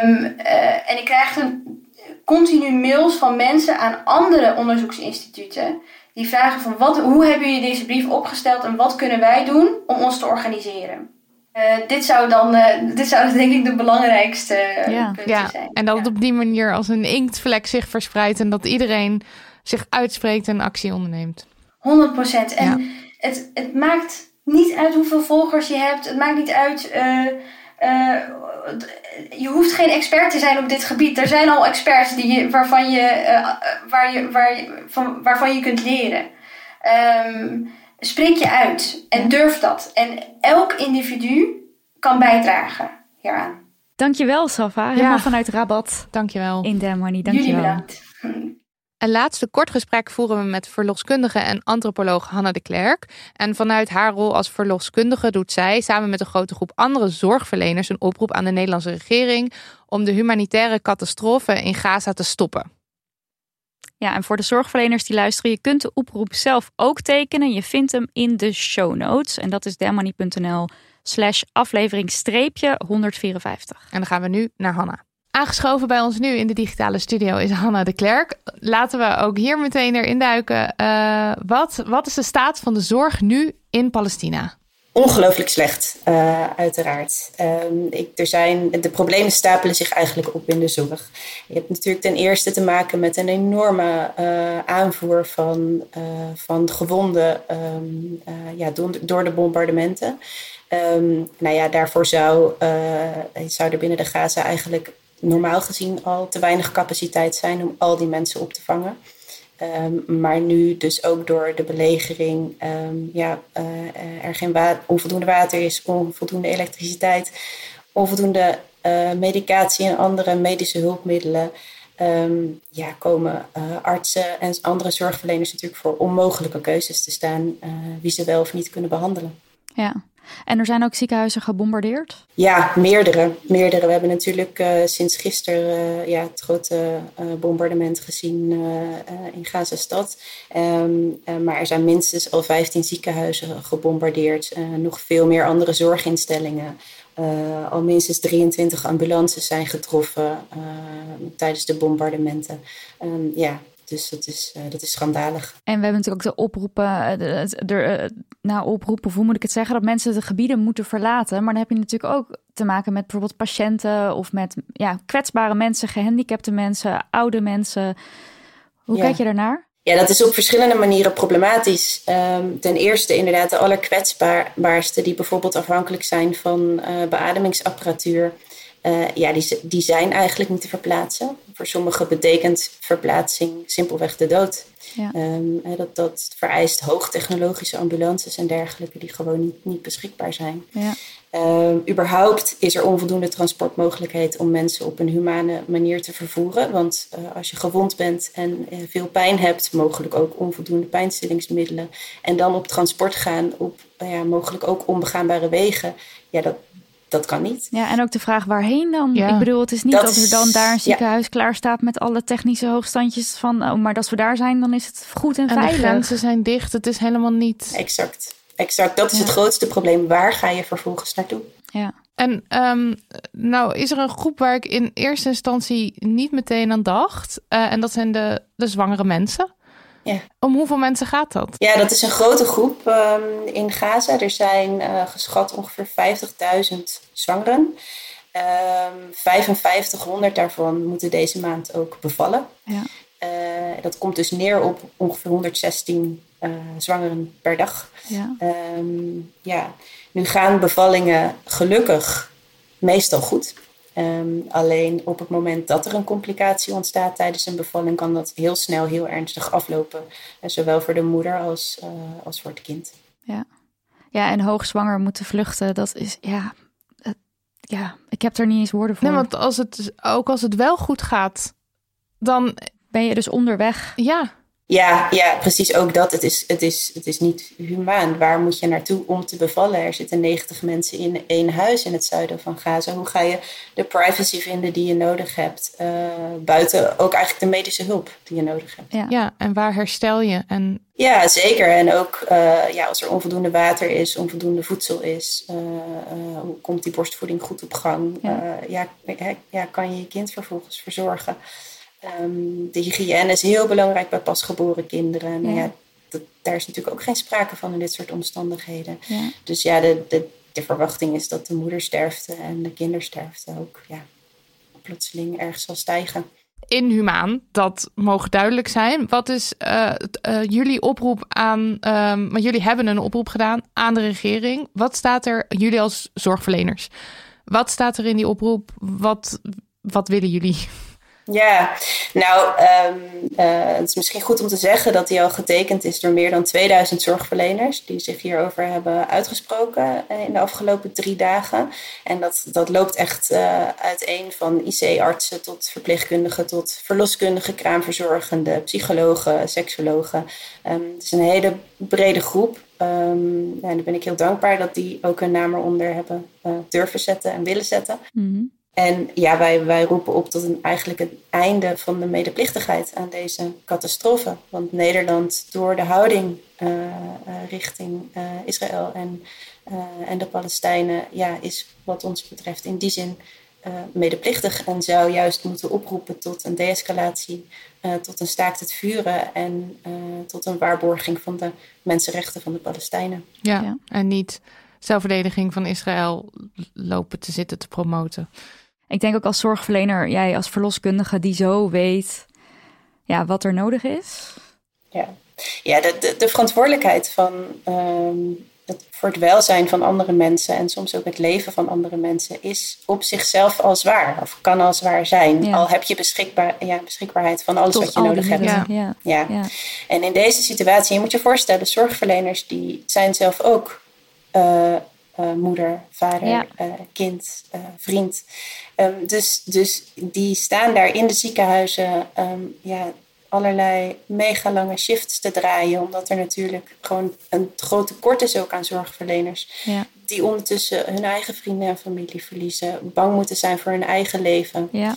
Um, uh, en ik krijg een, continu mails van mensen aan andere onderzoeksinstituten. Die vragen van wat, hoe hebben jullie deze brief opgesteld en wat kunnen wij doen om ons te organiseren. Uh, dit zou dan, uh, dit zou denk ik de belangrijkste ja. punten ja. zijn. En dat ja. het op die manier als een inktvlek zich verspreidt en dat iedereen zich uitspreekt en actie onderneemt. 100 procent. En ja. het, het maakt niet uit hoeveel volgers je hebt. Het maakt niet uit. Uh, uh, je hoeft geen expert te zijn op dit gebied. Er zijn al experts die je, waarvan, je, uh, waar je, waar je, van, waarvan je kunt leren. Um, spreek je uit en durf dat. En elk individu kan bijdragen hieraan. Dankjewel, Safa. Helemaal ja. vanuit Rabat. Dankjewel. In Dermany. Dankjewel. Jullie bedankt. Een laatste kort gesprek voeren we met verloskundige en antropoloog Hanna de Klerk. En vanuit haar rol als verloskundige doet zij samen met een grote groep andere zorgverleners een oproep aan de Nederlandse regering om de humanitaire catastrofe in Gaza te stoppen. Ja, en voor de zorgverleners die luisteren, je kunt de oproep zelf ook tekenen. Je vindt hem in de show notes en dat is dermany.nl slash aflevering streepje 154. En dan gaan we nu naar Hanna. Aangeschoven bij ons nu in de digitale studio is Hanna de Klerk. Laten we ook hier meteen erin duiken. Uh, wat, wat is de staat van de zorg nu in Palestina? Ongelooflijk slecht, uh, uiteraard. Um, ik, er zijn, de problemen stapelen zich eigenlijk op in de zorg. Je hebt natuurlijk ten eerste te maken met een enorme uh, aanvoer van, van gewonden um, ja, door, de bombardementen. Um, nou ja, daarvoor zou, zou er binnen de Gaza eigenlijk normaal gezien al te weinig capaciteit zijn om al die mensen op te vangen. Um, maar nu dus ook door de belegering um, ja, uh, er geen onvoldoende water is, onvoldoende elektriciteit, onvoldoende uh, medicatie en andere medische hulpmiddelen. Um, ja, komen uh, artsen en andere zorgverleners natuurlijk voor onmogelijke keuzes te staan wie ze wel of niet kunnen behandelen. Ja, en er zijn ook ziekenhuizen gebombardeerd? Ja, meerdere. meerdere. We hebben natuurlijk uh, sinds gisteren uh, ja, het grote uh, bombardement gezien in Gaza-stad. Um, maar er zijn minstens al 15 ziekenhuizen gebombardeerd. nog veel meer andere zorginstellingen. al minstens 23 ambulances zijn getroffen tijdens de bombardementen. Um, ja, Dus dat is, uh, dat is schandalig. En we hebben natuurlijk ook de oproepen, de, de, nou oproepen, hoe moet ik het zeggen, dat mensen de gebieden moeten verlaten. Maar dan heb je natuurlijk ook te maken met bijvoorbeeld patiënten of met ja, kwetsbare mensen, gehandicapte mensen, oude mensen. Hoe kijk je daarnaar? Ja, dat is op verschillende manieren problematisch. Um, ten eerste inderdaad de allerkwetsbaarste die bijvoorbeeld afhankelijk zijn van uh, beademingsapparatuur. Uh, ja, die, die zijn eigenlijk niet te verplaatsen. Voor sommigen betekent verplaatsing simpelweg de dood. Ja. Um, dat, dat vereist hoogtechnologische ambulances en dergelijke die gewoon niet, niet beschikbaar zijn. Ja. Um, überhaupt is er onvoldoende transportmogelijkheid om mensen op een humane manier te vervoeren. Want uh, als je gewond bent en uh, veel pijn hebt, mogelijk ook onvoldoende pijnstillingsmiddelen. En dan op transport gaan op uh, ja, mogelijk ook onbegaanbare wegen. Ja, dat, dat kan niet. Ja, en ook de vraag waarheen dan? Ja. Ik bedoel, het is niet dat, dat er dan daar een ziekenhuis ja. klaar staat met alle technische hoogstandjes van, oh, maar als we daar zijn, dan is het goed en, en veilig. de grenzen zijn dicht, het is helemaal niet... Exact, exact. Dat is ja. het grootste probleem. Waar ga je vervolgens naartoe? Ja. En um, nou is er een groep waar ik in eerste instantie niet meteen aan dacht. Uh, en dat zijn de, de zwangere mensen. Ja. Om hoeveel mensen gaat dat? Ja, dat is een grote groep um, in Gaza. Er zijn uh, geschat ongeveer 50.000 zwangeren. Um, 5500 daarvan moeten deze maand ook bevallen. Ja. Uh, dat komt dus neer op ongeveer 116 uh, zwangeren per dag. Ja. Um, ja. Nu gaan bevallingen gelukkig meestal goed. Um, alleen op het moment dat er een complicatie ontstaat tijdens een bevalling, kan dat heel snel heel ernstig aflopen. En zowel voor de moeder als, uh, als voor het kind. Ja. ja, en hoogzwanger moeten vluchten, dat is ja. Het, ja, ik heb er niet eens woorden voor. Nee, want als het, ook als het wel goed gaat, dan ben je dus onderweg. Ja. Ja, ja, precies ook dat. Het is, het, is, het is niet humaan. Waar moet je naartoe om te bevallen? Er zitten 90 mensen in één huis in het zuiden van Gaza. Hoe ga je de privacy vinden die je nodig hebt? Uh, buiten ook eigenlijk de medische hulp die je nodig hebt. Ja, ja en waar herstel je? En... Ja, zeker. En ook uh, ja, als er onvoldoende water is, onvoldoende voedsel is. Uh, hoe komt die borstvoeding goed op gang? Ja. ja, ja, kan je je kind vervolgens verzorgen? Um, de hygiëne is heel belangrijk bij pasgeboren kinderen. Ja. ja dat, daar is natuurlijk ook geen sprake van in dit soort omstandigheden. Ja. Dus ja, de, de, de, verwachting is dat de moedersterfte en de kindersterfte ook ja, plotseling erg zal stijgen. Inhumaan, dat mogen duidelijk zijn. Wat is uh, uh, jullie oproep aan, um, want jullie hebben een oproep gedaan aan de regering. Wat staat er, jullie als zorgverleners, wat staat er in die oproep? Wat, wat willen jullie? Ja, nou, um, uh, het is misschien goed om te zeggen dat die al getekend is door meer dan 2000 zorgverleners die zich hierover hebben uitgesproken in de afgelopen drie dagen. En dat, dat loopt echt uh, uiteen van IC-artsen tot verpleegkundigen tot verloskundigen, kraamverzorgenden, psychologen, seksologen. Um, het is een hele brede groep. Um, ja, daar ben ik heel dankbaar dat die ook hun naam eronder hebben durven zetten en willen zetten. -hmm. En ja, wij, wij roepen op tot een, eigenlijk het einde van de medeplichtigheid aan deze catastrofe. Want Nederland, door de houding uh, uh, richting uh, Israël en, en de Palestijnen, ja, is wat ons betreft in die zin medeplichtig. En zou juist moeten oproepen tot een de-escalatie, tot een staakt het vuren en tot een waarborging van de mensenrechten van de Palestijnen. Ja, ja. en niet zelfverdediging van Israël lopen te zitten te promoten. Ik denk ook als zorgverlener, jij als verloskundige die zo weet ja, wat er nodig is. Ja, ja de, de, de verantwoordelijkheid van, um, het, voor het welzijn van andere mensen en soms ook het leven van andere mensen is op zichzelf al zwaar. Of kan al zwaar zijn. Ja. Al heb je beschikbaar, ja, beschikbaarheid van alles Tot wat je nodig hebt. Ja. Ja. Ja. En in deze situatie, je moet je voorstellen, zorgverleners die zijn zelf ook uh, uh, moeder, vader, ja. uh, kind, uh, vriend. Um, dus, dus die staan daar in de ziekenhuizen um, ja, allerlei mega lange shifts te draaien. Omdat er natuurlijk gewoon een groot tekort is ook aan zorgverleners. Ja. Die ondertussen hun eigen vrienden en familie verliezen. Bang moeten zijn voor hun eigen leven. Ja.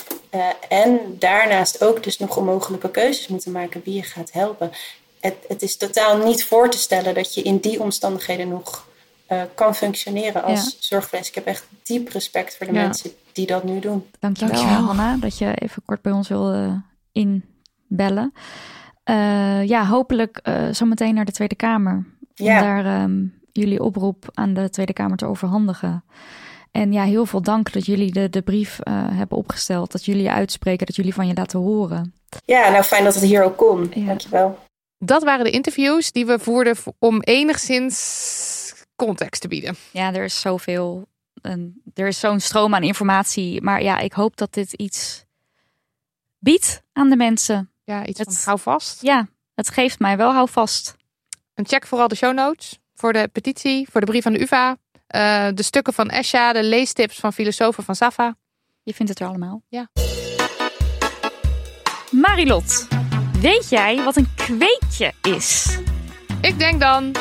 en daarnaast ook dus nog onmogelijke keuzes moeten maken wie je gaat helpen. Het, het is totaal niet voor te stellen dat je in die omstandigheden nog uh, kan functioneren als ja. zorgverlener. Ik heb echt diep respect voor de ja. mensen die dat nu doen. Dankjewel, Dankjewel, Hanna, dat je even kort bij ons wil uh, bellen. Eh, ja, hopelijk eh zometeen naar de Tweede Kamer. Om Ja. daar ehm, jullie oproep aan de Tweede Kamer te overhandigen. En ja, heel veel dank dat jullie de, de brief eh, hebben opgesteld. Dat jullie je uitspreken, dat jullie van je laten horen. Ja, nou fijn dat het hier ook kon. Ja. Dankjewel. Dat waren de interviews die we voerden om enigszins context te bieden. Ja, er is zoveel. En er is zo'n stroom aan informatie. Maar ja, ik hoop dat dit iets biedt aan de mensen. Ja, iets Het- van hou vast. Ja, het geeft mij wel houvast. En check vooral de show notes voor de petitie, voor de brief aan de UvA. eh, de stukken van Esha, de leestips van filosofen van Safa. Je vindt het er allemaal. Ja. Marilot, weet jij wat een kweekje is? Ik denk dan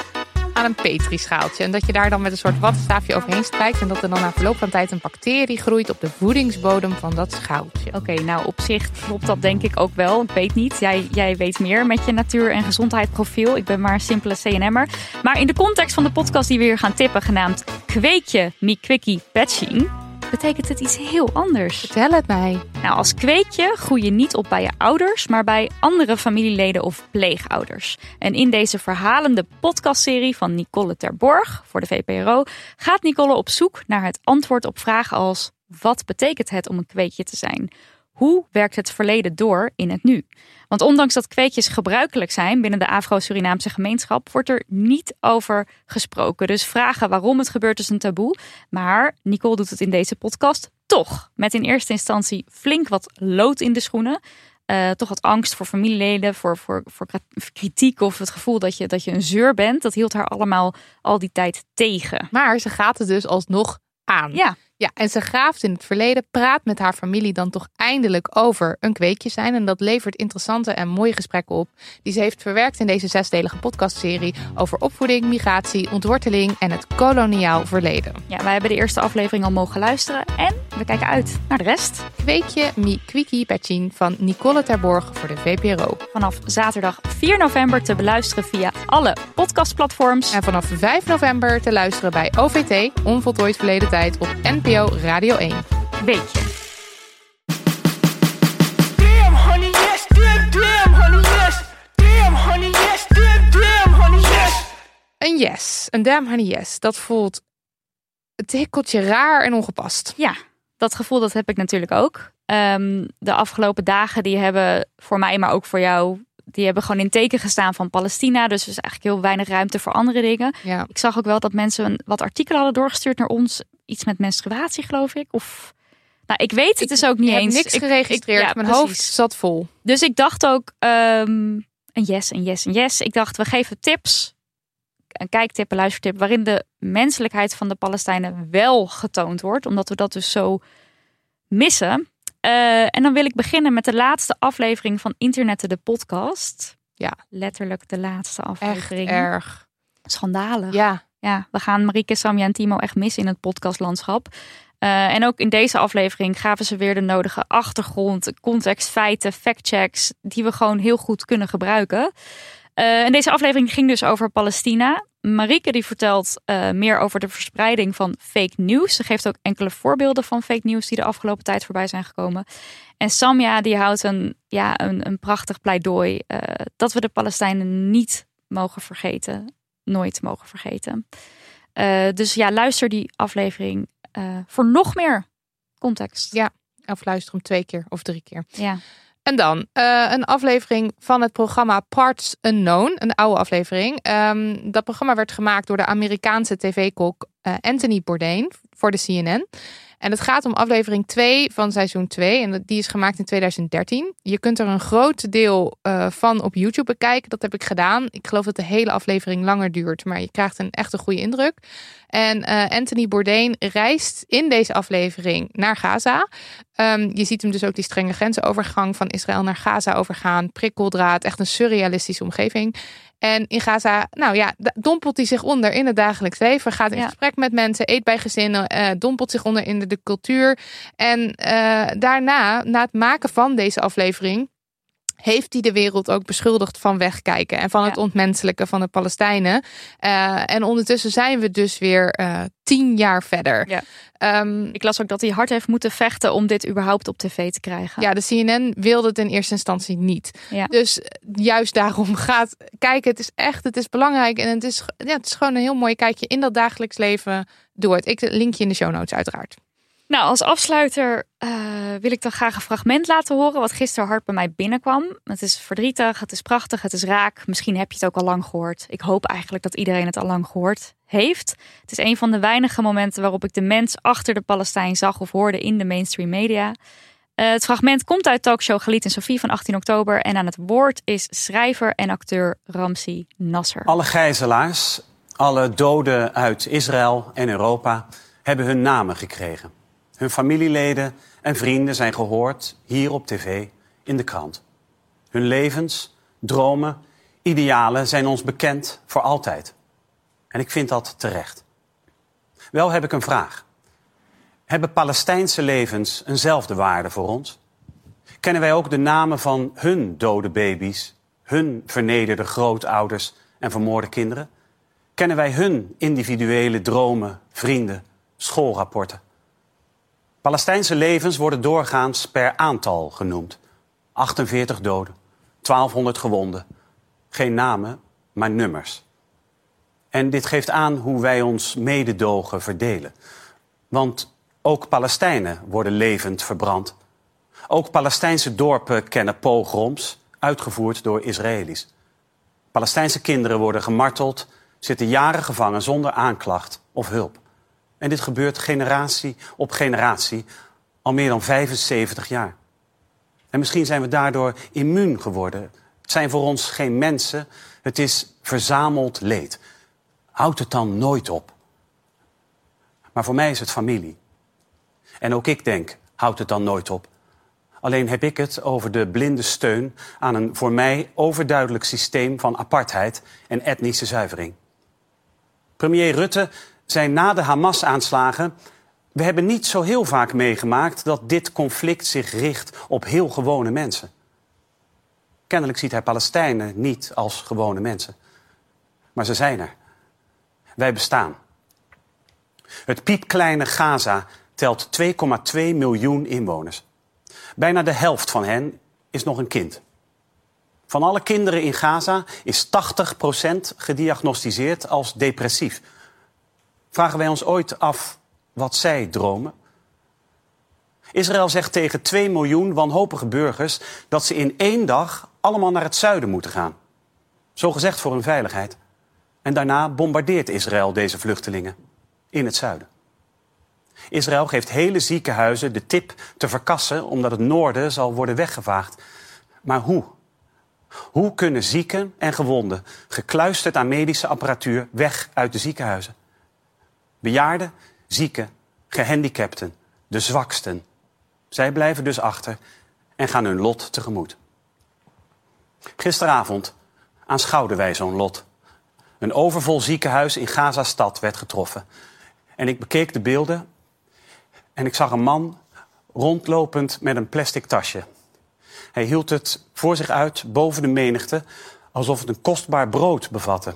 aan een petrischaaltje. En dat je daar dan met een soort wattenstaafje overheen strijkt. En dat er dan na verloop van tijd een bacterie groeit op de voedingsbodem van dat schaaltje. Oké, nou op zich klopt dat denk ik ook wel. Ik weet niet, jij, jij weet meer met je natuur- en gezondheidsprofiel. Ik ben maar een simpele CNM'er. Maar in de context van de podcast die we hier gaan tippen, genaamd Kweekje Mi Quickie Patching, betekent het iets heel anders. Vertel het mij. Nou, als kweekje groei je niet op bij je ouders, maar bij andere familieleden of pleegouders. En in deze verhalende podcastserie van Nicole Terborg voor de VPRO gaat Nicole op zoek naar het antwoord op vragen als: wat betekent het om een kweekje te zijn? Hoe werkt het verleden door in het nu? Want ondanks dat kweekjes gebruikelijk zijn binnen de Afro-Surinaamse gemeenschap, wordt er niet over gesproken. Dus vragen waarom het gebeurt is een taboe. Maar Nicole doet het in deze podcast toch. Met in eerste instantie flink wat lood in de schoenen. Eh, toch wat angst voor familieleden, voor, voor, voor kritiek of het gevoel dat je, dat je een zeur bent. Dat hield haar allemaal al die tijd tegen. Maar ze gaat het dus alsnog aan. Ja, Ja, en ze graaft in het verleden, praat met haar familie dan toch eindelijk over een kweekje zijn. En dat levert interessante en mooie gesprekken op. Die ze heeft verwerkt in deze zesdelige podcastserie over opvoeding, migratie, ontworteling en het koloniaal verleden. ja, wij hebben de eerste aflevering al mogen luisteren en we kijken uit naar de rest. Kweekje Mi Kwiki Patchin van Nicole Terborg voor de VPRO. Vanaf zaterdag 4 november te beluisteren via alle podcastplatforms. En vanaf 5 november te luisteren bij OVT, Onvoltooid Verleden Tijd, op NPO Radio 1. Weet je. Damn, honey, yes. Damn, damn, honey, yes. Damn, honey, yes. Damn, damn, honey, yes. Een yes, een damn honey yes. Dat voelt een tikkeltje raar en ongepast. Ja, dat gevoel dat heb ik natuurlijk ook. Ehm, de afgelopen dagen die hebben voor mij, maar ook voor jou, die hebben gewoon in teken gestaan van Palestina. Dus er is eigenlijk heel weinig ruimte voor andere dingen. Ja. Ik zag ook wel dat mensen een- wat artikelen hadden doorgestuurd naar ons. Iets met menstruatie, geloof ik. Of, nou, ik weet het dus ook niet Ik heb eens. niks Ik- geregistreerd. ik- ja, Mijn precies. hoofd zat vol. Dus ik dacht ook, ehm, een yes, een yes, een yes. Ik dacht, we geven tips, een kijktip, een luistertip, waarin de menselijkheid van de Palestijnen wel getoond wordt, omdat we dat dus zo missen. Eh, en dan wil ik beginnen met de laatste aflevering van Internetten de podcast. Ja. Letterlijk de laatste Echt aflevering. erg. Schandalig. Ja. Ja, we gaan Marieke, Samja en Timo echt missen in het podcastlandschap. Eh, en ook in deze aflevering gaven ze weer de nodige achtergrond, context, feiten, factchecks, die we gewoon heel goed kunnen gebruiken. Eh, en deze aflevering ging dus over Palestina. Marieke die vertelt eh, meer over de verspreiding van fake news. Ze geeft ook enkele voorbeelden van fake news die de afgelopen tijd voorbij zijn gekomen. En Samja die houdt een, ja, een, een prachtig pleidooi dat we de Palestijnen niet mogen vergeten. Nooit mogen vergeten. Eh, dus ja, luister die aflevering eh, voor nog meer context. Ja. Of luister hem twee keer of drie keer. Ja. En dan eh, een aflevering van het programma Parts Unknown. Een oude aflevering. Ehm, dat programma werd gemaakt door de Amerikaanse tv-kok Anthony Bourdain voor de CNN. En het gaat om aflevering 2 van seizoen 2. En die is gemaakt in 2013. Je kunt er een groot deel eh, van op YouTube bekijken. Dat heb ik gedaan. Ik geloof dat de hele aflevering langer duurt. Maar je krijgt een echt goede indruk. En eh, Anthony Bourdain reist in deze aflevering naar Gaza. Ehm, je ziet hem dus ook die strenge grensenovergang van Israël naar Gaza overgaan. Prikkeldraad, echt een surrealistische omgeving. En in Gaza, nou ja, dompelt hij zich onder in het dagelijks leven. Gaat in Ja. gesprek met mensen, eet bij gezinnen, eh, dompelt zich onder in de, de cultuur. En eh, daarna, na het maken van deze aflevering, heeft hij de wereld ook beschuldigd van wegkijken en van het Ja. ontmenselijken van de Palestijnen. Eh, en ondertussen zijn we dus weer eh, tien jaar verder. Ja. Ehm, Ik las ook dat hij hard heeft moeten vechten om dit überhaupt op tv te krijgen. ja, de CNN wilde het in eerste instantie niet. Ja. Dus juist daarom gaat kijken. Het is echt, het is belangrijk. En het is, ja, het is gewoon een heel mooi kijkje in dat dagelijks leven door het. Ik link je in de show notes uiteraard. Nou, als afsluiter eh, wil ik dan graag een fragment laten horen wat gisteren hard bij mij binnenkwam. Het is verdrietig, het is prachtig, het is raak. Misschien heb je het ook al lang gehoord. Ik hoop eigenlijk dat iedereen het al lang gehoord heeft. Het is een van de weinige momenten waarop ik de mens achter de Palestijn zag of hoorde in de mainstream media. Eh, het fragment komt uit talkshow Galit en Sofie van 18 oktober. En aan het woord is schrijver en acteur Ramsi Nasser. Alle gijzelaars, alle doden uit Israël en Europa hebben hun namen gekregen. Hun familieleden en vrienden zijn gehoord hier op tv, in de krant. Hun levens, dromen, idealen zijn ons bekend voor altijd. En ik vind dat terecht. Wel heb ik een vraag. Hebben Palestijnse levens eenzelfde waarde voor ons? Kennen wij ook de namen van hun dode baby's, hun vernederde grootouders en vermoorde kinderen? Kennen wij hun individuele dromen, vrienden, schoolrapporten? Palestijnse levens worden doorgaans per aantal genoemd. 48 doden, 1200 gewonden. Geen namen, maar nummers. En dit geeft aan hoe wij ons mededogen verdelen. Want ook Palestijnen worden levend verbrand. Ook Palestijnse dorpen kennen pogroms, uitgevoerd door Israëli's. Palestijnse kinderen worden gemarteld, zitten jaren gevangen zonder aanklacht of hulp. En dit gebeurt generatie op generatie, al meer dan 75 jaar. En misschien zijn we daardoor immuun geworden. Het zijn voor ons geen mensen, het is verzameld leed. Houd het dan nooit op. Maar voor mij is het familie. En ook ik denk, houd het dan nooit op. Alleen heb ik het over de blinde steun aan een voor mij overduidelijk systeem van apartheid en etnische zuivering. Premier Rutte zei na de Hamas-aanslagen: We hebben niet zo heel vaak meegemaakt dat dit conflict zich richt op heel gewone mensen. Kennelijk ziet hij Palestijnen niet als gewone mensen. Maar ze zijn er. Wij bestaan. Het piepkleine Gaza telt 2,2 miljoen inwoners. Bijna de helft van hen is nog een kind. Van alle kinderen in Gaza is 80% gediagnosticeerd als depressief. Vragen wij ons ooit af wat zij dromen? Israël zegt tegen 2 miljoen wanhopige burgers dat ze in één dag allemaal naar het zuiden moeten gaan. Zo gezegd voor hun veiligheid. En daarna bombardeert Israël deze vluchtelingen in het zuiden. Israël geeft hele ziekenhuizen de tip te verkassen omdat het noorden zal worden weggevaagd. Maar hoe? Hoe kunnen zieken en gewonden, gekluisterd aan medische apparatuur, weg uit de ziekenhuizen? Bejaarden, zieken, gehandicapten, de zwaksten. Zij blijven dus achter en gaan hun lot tegemoet. Gisteravond aanschouwden wij zo'n lot. Een overvol ziekenhuis in Gaza-stad werd getroffen. En ik bekeek de beelden en ik zag een man rondlopend met een plastic tasje. Hij hield het voor zich uit boven de menigte, alsof het een kostbaar brood bevatte.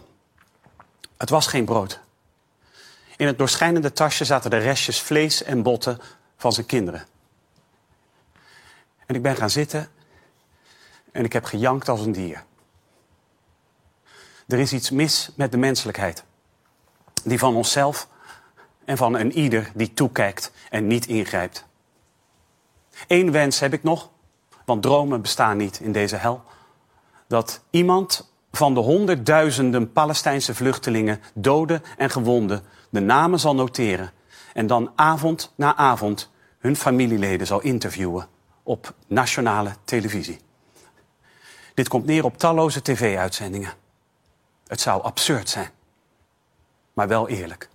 Het was geen brood. In het doorschijnende tasje zaten de restjes vlees en botten van zijn kinderen. En ik ben gaan zitten en ik heb gejankt als een dier. Er is iets mis met de menselijkheid. Die van onszelf en van een ieder die toekijkt en niet ingrijpt. Eén wens heb ik nog, want dromen bestaan niet in deze hel. Dat iemand van de honderdduizenden Palestijnse vluchtelingen, doden en gewonden, de namen zal noteren en dan avond na avond hun familieleden zal interviewen op nationale televisie. Dit komt neer op talloze tv-uitzendingen. Het zou absurd zijn, maar wel eerlijk.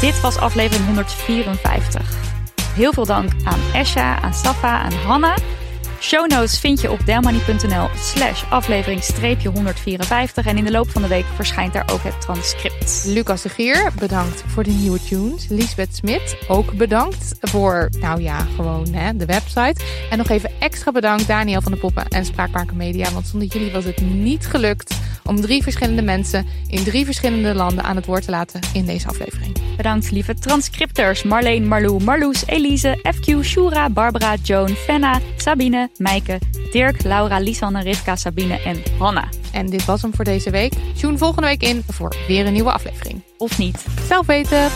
Dit was aflevering 154. Heel veel dank aan Esha, aan Safa, aan Hanna. Show notes vind je op delmoney.nl slash aflevering 154. En in de loop van de week verschijnt daar ook het transcript. Lucas de Gier, bedankt voor de nieuwe tunes. Lisbeth Smit, ook bedankt voor, nou ja, gewoon hè, de website. En nog even extra bedankt Daniel van de Poppen en Spraakmaker Media. Want zonder jullie was het niet gelukt om drie verschillende mensen in drie verschillende landen aan het woord te laten in deze aflevering. Bedankt lieve transcripteurs Marleen, Marlou, Marloes, Elise, FQ, Shura, Barbara, Joan, Fenna, Sabine, Meike, Dirk, Laura, Lisanne, Rivka, Sabine en Hanna. En dit was hem voor deze week. Tune volgende week in voor weer een nieuwe aflevering. Of niet. Zelf weten.